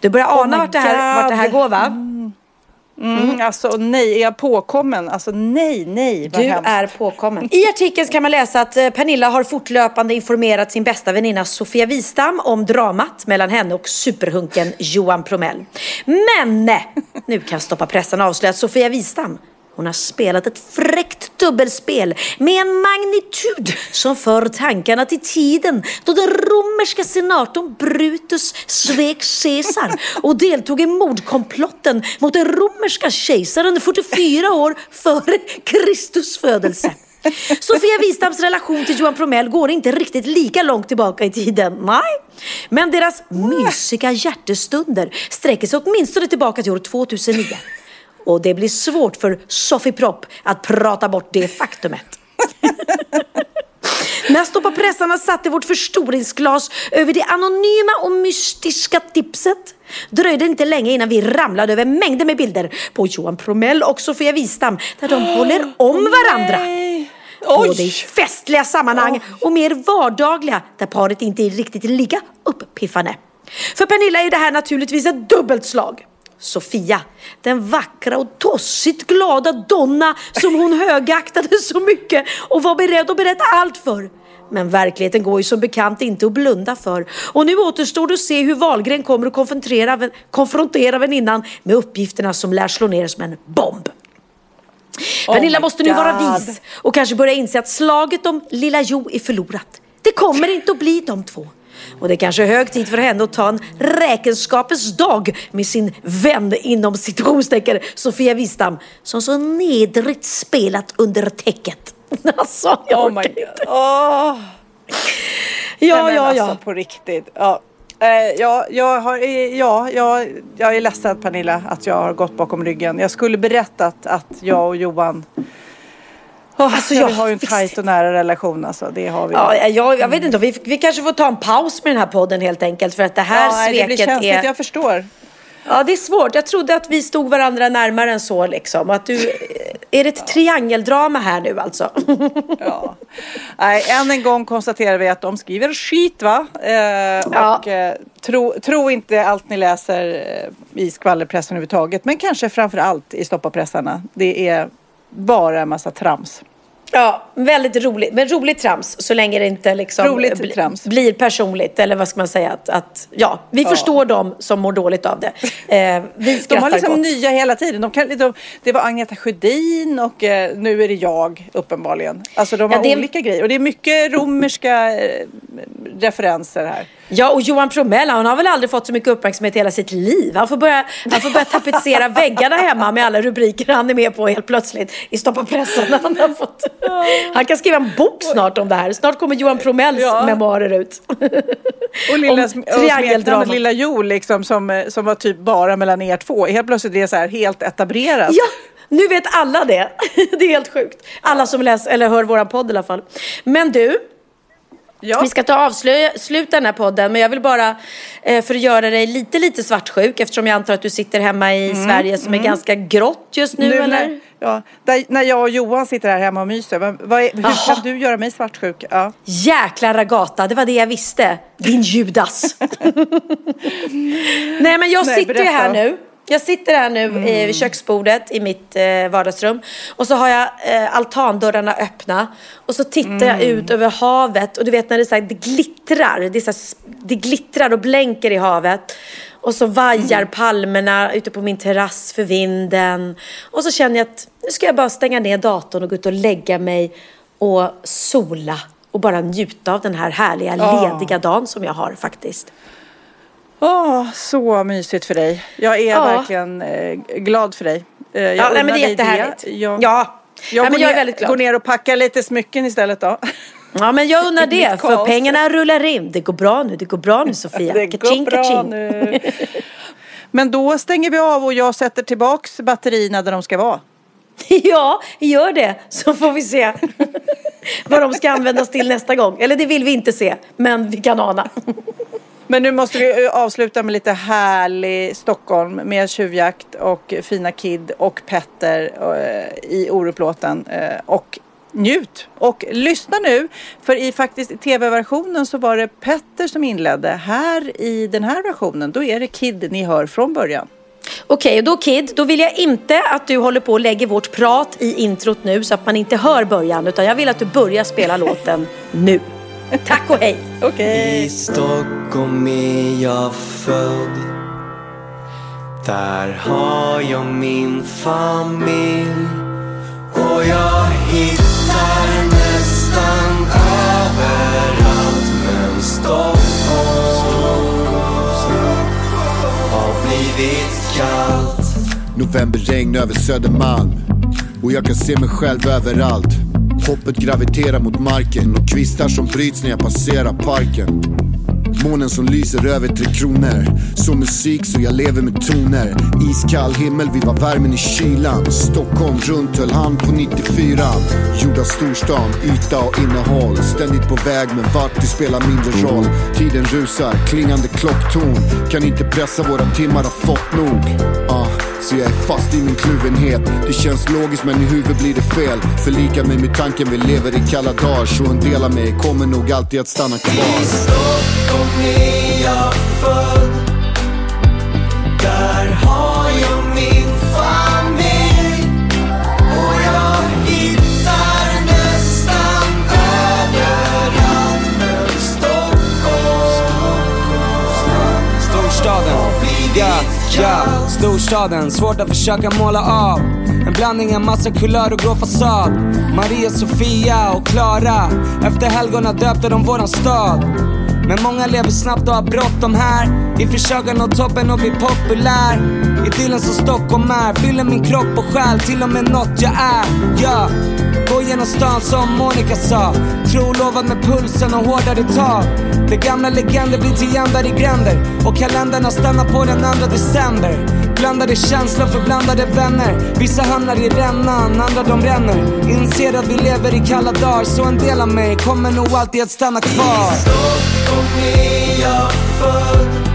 Du börjar ana Oh vart, det här, vart det här går va? Mm, Alltså nej, är jag påkommen? Alltså nej, nej. vad Du hemskt. är påkommen. I artikeln kan man läsa att eh, Pernilla har fortlöpande informerat sin bästa väninna Sofia Wistam om dramat mellan henne och superhunken Johan Promell. Men eh, nu kan Stoppa pressen avslöja att Sofia Wistam hon har spelat ett fräckt dubbelspel med en magnitud som för tankarna till tiden då den romerska senatorn Brutus svek Caesar och deltog i mordkomplotten mot den romerska kejsaren 44 år före Kristus födelse. Sofia Wistams relation till Johan Promell går inte riktigt lika långt tillbaka i tiden, nej. Men deras mysiga hjärtestunder sträcker sig åtminstone tillbaka till år 2009. Och det blir svårt för Sofie Propp att prata bort det faktumet. När Stoppa pressarna satte vårt förstoringsglas över det anonyma och mystiska tipset dröjde det inte länge innan vi ramlade över mängder med bilder på Johan Promell och Sofia Wistam där de håller om varandra. Både i festliga sammanhang och mer vardagliga där paret inte är riktigt lika uppiffande. För Pernilla är det här naturligtvis ett dubbelt slag. Sofia, den vackra och tossigt glada donna som hon högaktade så mycket och var beredd att berätta allt för. Men verkligheten går ju som bekant inte att blunda för. Och nu återstår det att se hur Wahlgren kommer att konfrontera, konfrontera väninnan med uppgifterna som lär slå ner som en bomb. Oh Pernilla måste nu vara God. vis och kanske börja inse att slaget om lilla Jo är förlorat. Det kommer inte att bli de två. Och det kanske är hög tid för henne att ta en räkenskapens dag med sin vän inom citationstecken Sofia Wistam som så nedrigt spelat under täcket. Alltså, jag Oh orkar inte. Åh. Ja, men ja, alltså, ja. på riktigt. Ja. Eh, ja, jag, har, eh, ja jag, jag är ledsen Pernilla att jag har gått bakom ryggen. Jag skulle berättat att jag och Johan Oh, Alltså, vi jag har ju en tajt och nära relation alltså. Det har vi. Ja, jag, jag vet inte, vi, vi kanske får ta en paus med den här podden helt enkelt för att det här Ja, nej, det blir sveket känsligt, är... jag förstår. Ja, det är svårt. Jag trodde att vi stod varandra närmare än så liksom. Att du... Är det ett triangeldrama här nu alltså? Nej, än en gång konstaterar vi att de skriver skit va? Eh, Ja. Och eh, tro, tro inte allt ni läser eh, i skvallerpressen överhuvudtaget. Men kanske framför allt i stoppapressarna. Det är bara en massa trams. Ja, väldigt roligt. Men roligt trams så länge det inte liksom Roligt trams. blir personligt. Eller vad ska man säga? Att, att, ja, vi Ja. förstår dem som mår dåligt av det. Eh, vi De har liksom gott. nya hela tiden. De kan, de, det var Agneta Sjödin och eh, nu är det jag uppenbarligen. Alltså de har Ja, det olika grejer. Och det är mycket romerska eh, referenser här. Ja, och Johan Promell, han har väl aldrig fått så mycket uppmärksamhet i hela sitt liv. Han får börja, han får börja tapetsera väggarna hemma med alla rubriker han är med på helt plötsligt i Stoppa pressen. Han, har fått, han kan skriva en bok snart om det här. Snart kommer Johan Promells Ja. memoarer ut. Och lilla Om triangeldramat. Lilla Jo liksom som, eh, som var typ bara mellan er två. Helt plötsligt är det så här helt etablerat. Ja, nu vet alla det. Det är helt sjukt. Alla som läser eller hör våran podd i alla fall. Men du, Ja. vi ska ta avsluta den här podden. Men jag vill bara, eh, för att göra dig lite, lite svartsjuk, eftersom jag antar att du sitter hemma i Sverige som är ganska grått just nu, eller? när, ja, där, när jag och Johan sitter här hemma och myser. Vad, vad är, hur Jaha. kan du göra mig svartsjuk? Ja. Jäkla ragata, det var det jag visste. Din Judas. Nej men jag Nej, sitter ju här nu. Jag sitter här nu mm. vid köksbordet i mitt eh, vardagsrum och så har jag eh, altandörrarna öppna och så tittar mm. jag ut över havet och du vet när det, så här, det glittrar, det, så här, det glittrar och blänker i havet. Och så vajar mm. palmerna ute på min terrass för vinden. Och så känner jag att nu ska jag bara stänga ner datorn och gå ut och lägga mig och sola och bara njuta av den här härliga oh. lediga dagen som jag har faktiskt. Oh, så mysigt för dig. Jag är ja. verkligen eh, glad för dig. Eh, jag ja, nej, men det är jättehärligt. Det. Jag, ja, jag, nej, går, jag är väldigt glad. går ner och packar lite smycken istället då. Ja, men jag undrar det. För pengarna rullar in. Det går bra nu. Det går bra nu, Sofia. det går kaching, bra kaching. nu. Men då stänger vi av och jag sätter tillbaks batterierna där de ska vara. Ja, gör det. Så får vi se vad de ska användas till nästa gång. Eller det vill vi inte se, men vi kan ana. Men nu måste vi avsluta med lite härlig Stockholm med tjuvjakt och fina Kid och Petter eh, i Oruplåten. Eh, och njut och lyssna nu. För i faktiskt tv-versionen så var det Petter som inledde. Här i den här versionen då är det Kid ni hör från början. Okej, okay, då Kid, då vill jag inte att du håller på och lägger vårt prat i introt nu så att man inte hör början utan jag vill att du börjar spela låten nu. Tack och hej! Okay. I Stockholm är jag född Där har jag min familj Och jag hittar nästan överallt Men Stockholm har blivit kallt Novemberregn över Södermalm och jag kan se mig själv överallt Hoppet graviterar mot marken och kvistar som bryts när jag passerar parken. Månen som lyser över Tre Kronor. Så musik så jag lever med toner. Iskall himmel, vi var värmen i kylan. Stockholm runt höll han på 94. Gjord av storstan, yta och innehåll. Ständigt på väg men vart det spelar mindre roll. Tiden rusar, klingande klockton. Kan inte pressa, våra timmar har fått nog. Uh. Så jag är fast i min kluvenhet. Det känns logiskt men i huvudet blir det fel. Förlika mig med tanken vi lever i kalla dagar. Så en del av mig kommer nog alltid att stanna kvar. I Stockholm är jag född Där har jag min familj. Och jag hittar nästan överallt. Men Stockholm. Storstaden, ja Ja, storstaden, svårt att försöka måla av. En blandning av massa kulör och grå fasad. Maria, Sofia och Klara. Efter helgona döpte de våran stad. Men många lever snabbt och har bråttom här. I försök att nå toppen och bli populär. Idyllen som Stockholm är Fyller min kropp och själ. Till och med något jag är. Ja, genom stan som Monica sa. Trolovad med pulsen och hårdare tag. Det gamla legender blir till jämnare gränder. Och kalendrarna stannar på den andra december. Blandade känslor för blandade vänner. Vissa hamnar i rännan, andra de ränner. Inser att vi lever i kalla dagar Så en del av mig kommer nog alltid att stanna kvar. I Stockholm är jag född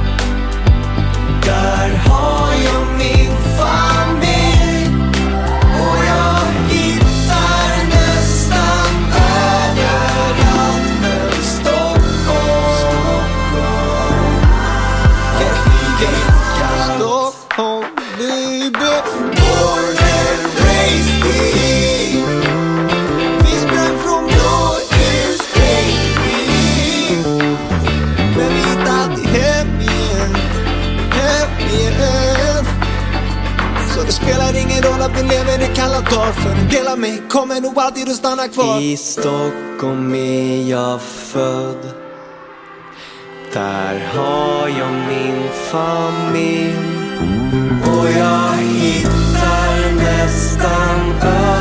alltid att stanna kvar. I Stockholm är jag född. Där har jag min familj. Och jag hittar nästan överallt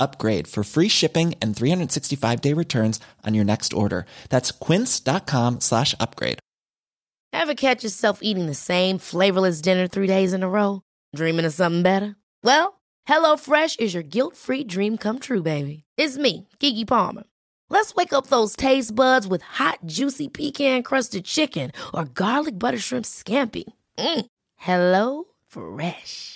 upgrade for free shipping and 365 day returns on your next order. That's quince.com slash upgrade. Ever catch yourself eating the same flavorless dinner three days in a row? Dreaming of something better? Well, HelloFresh is your guilt-free dream come true, baby. It's me, Kiki Palmer. Let's wake up those taste buds with hot, juicy pecan-crusted chicken or garlic butter shrimp scampi. Mm. Hello Fresh.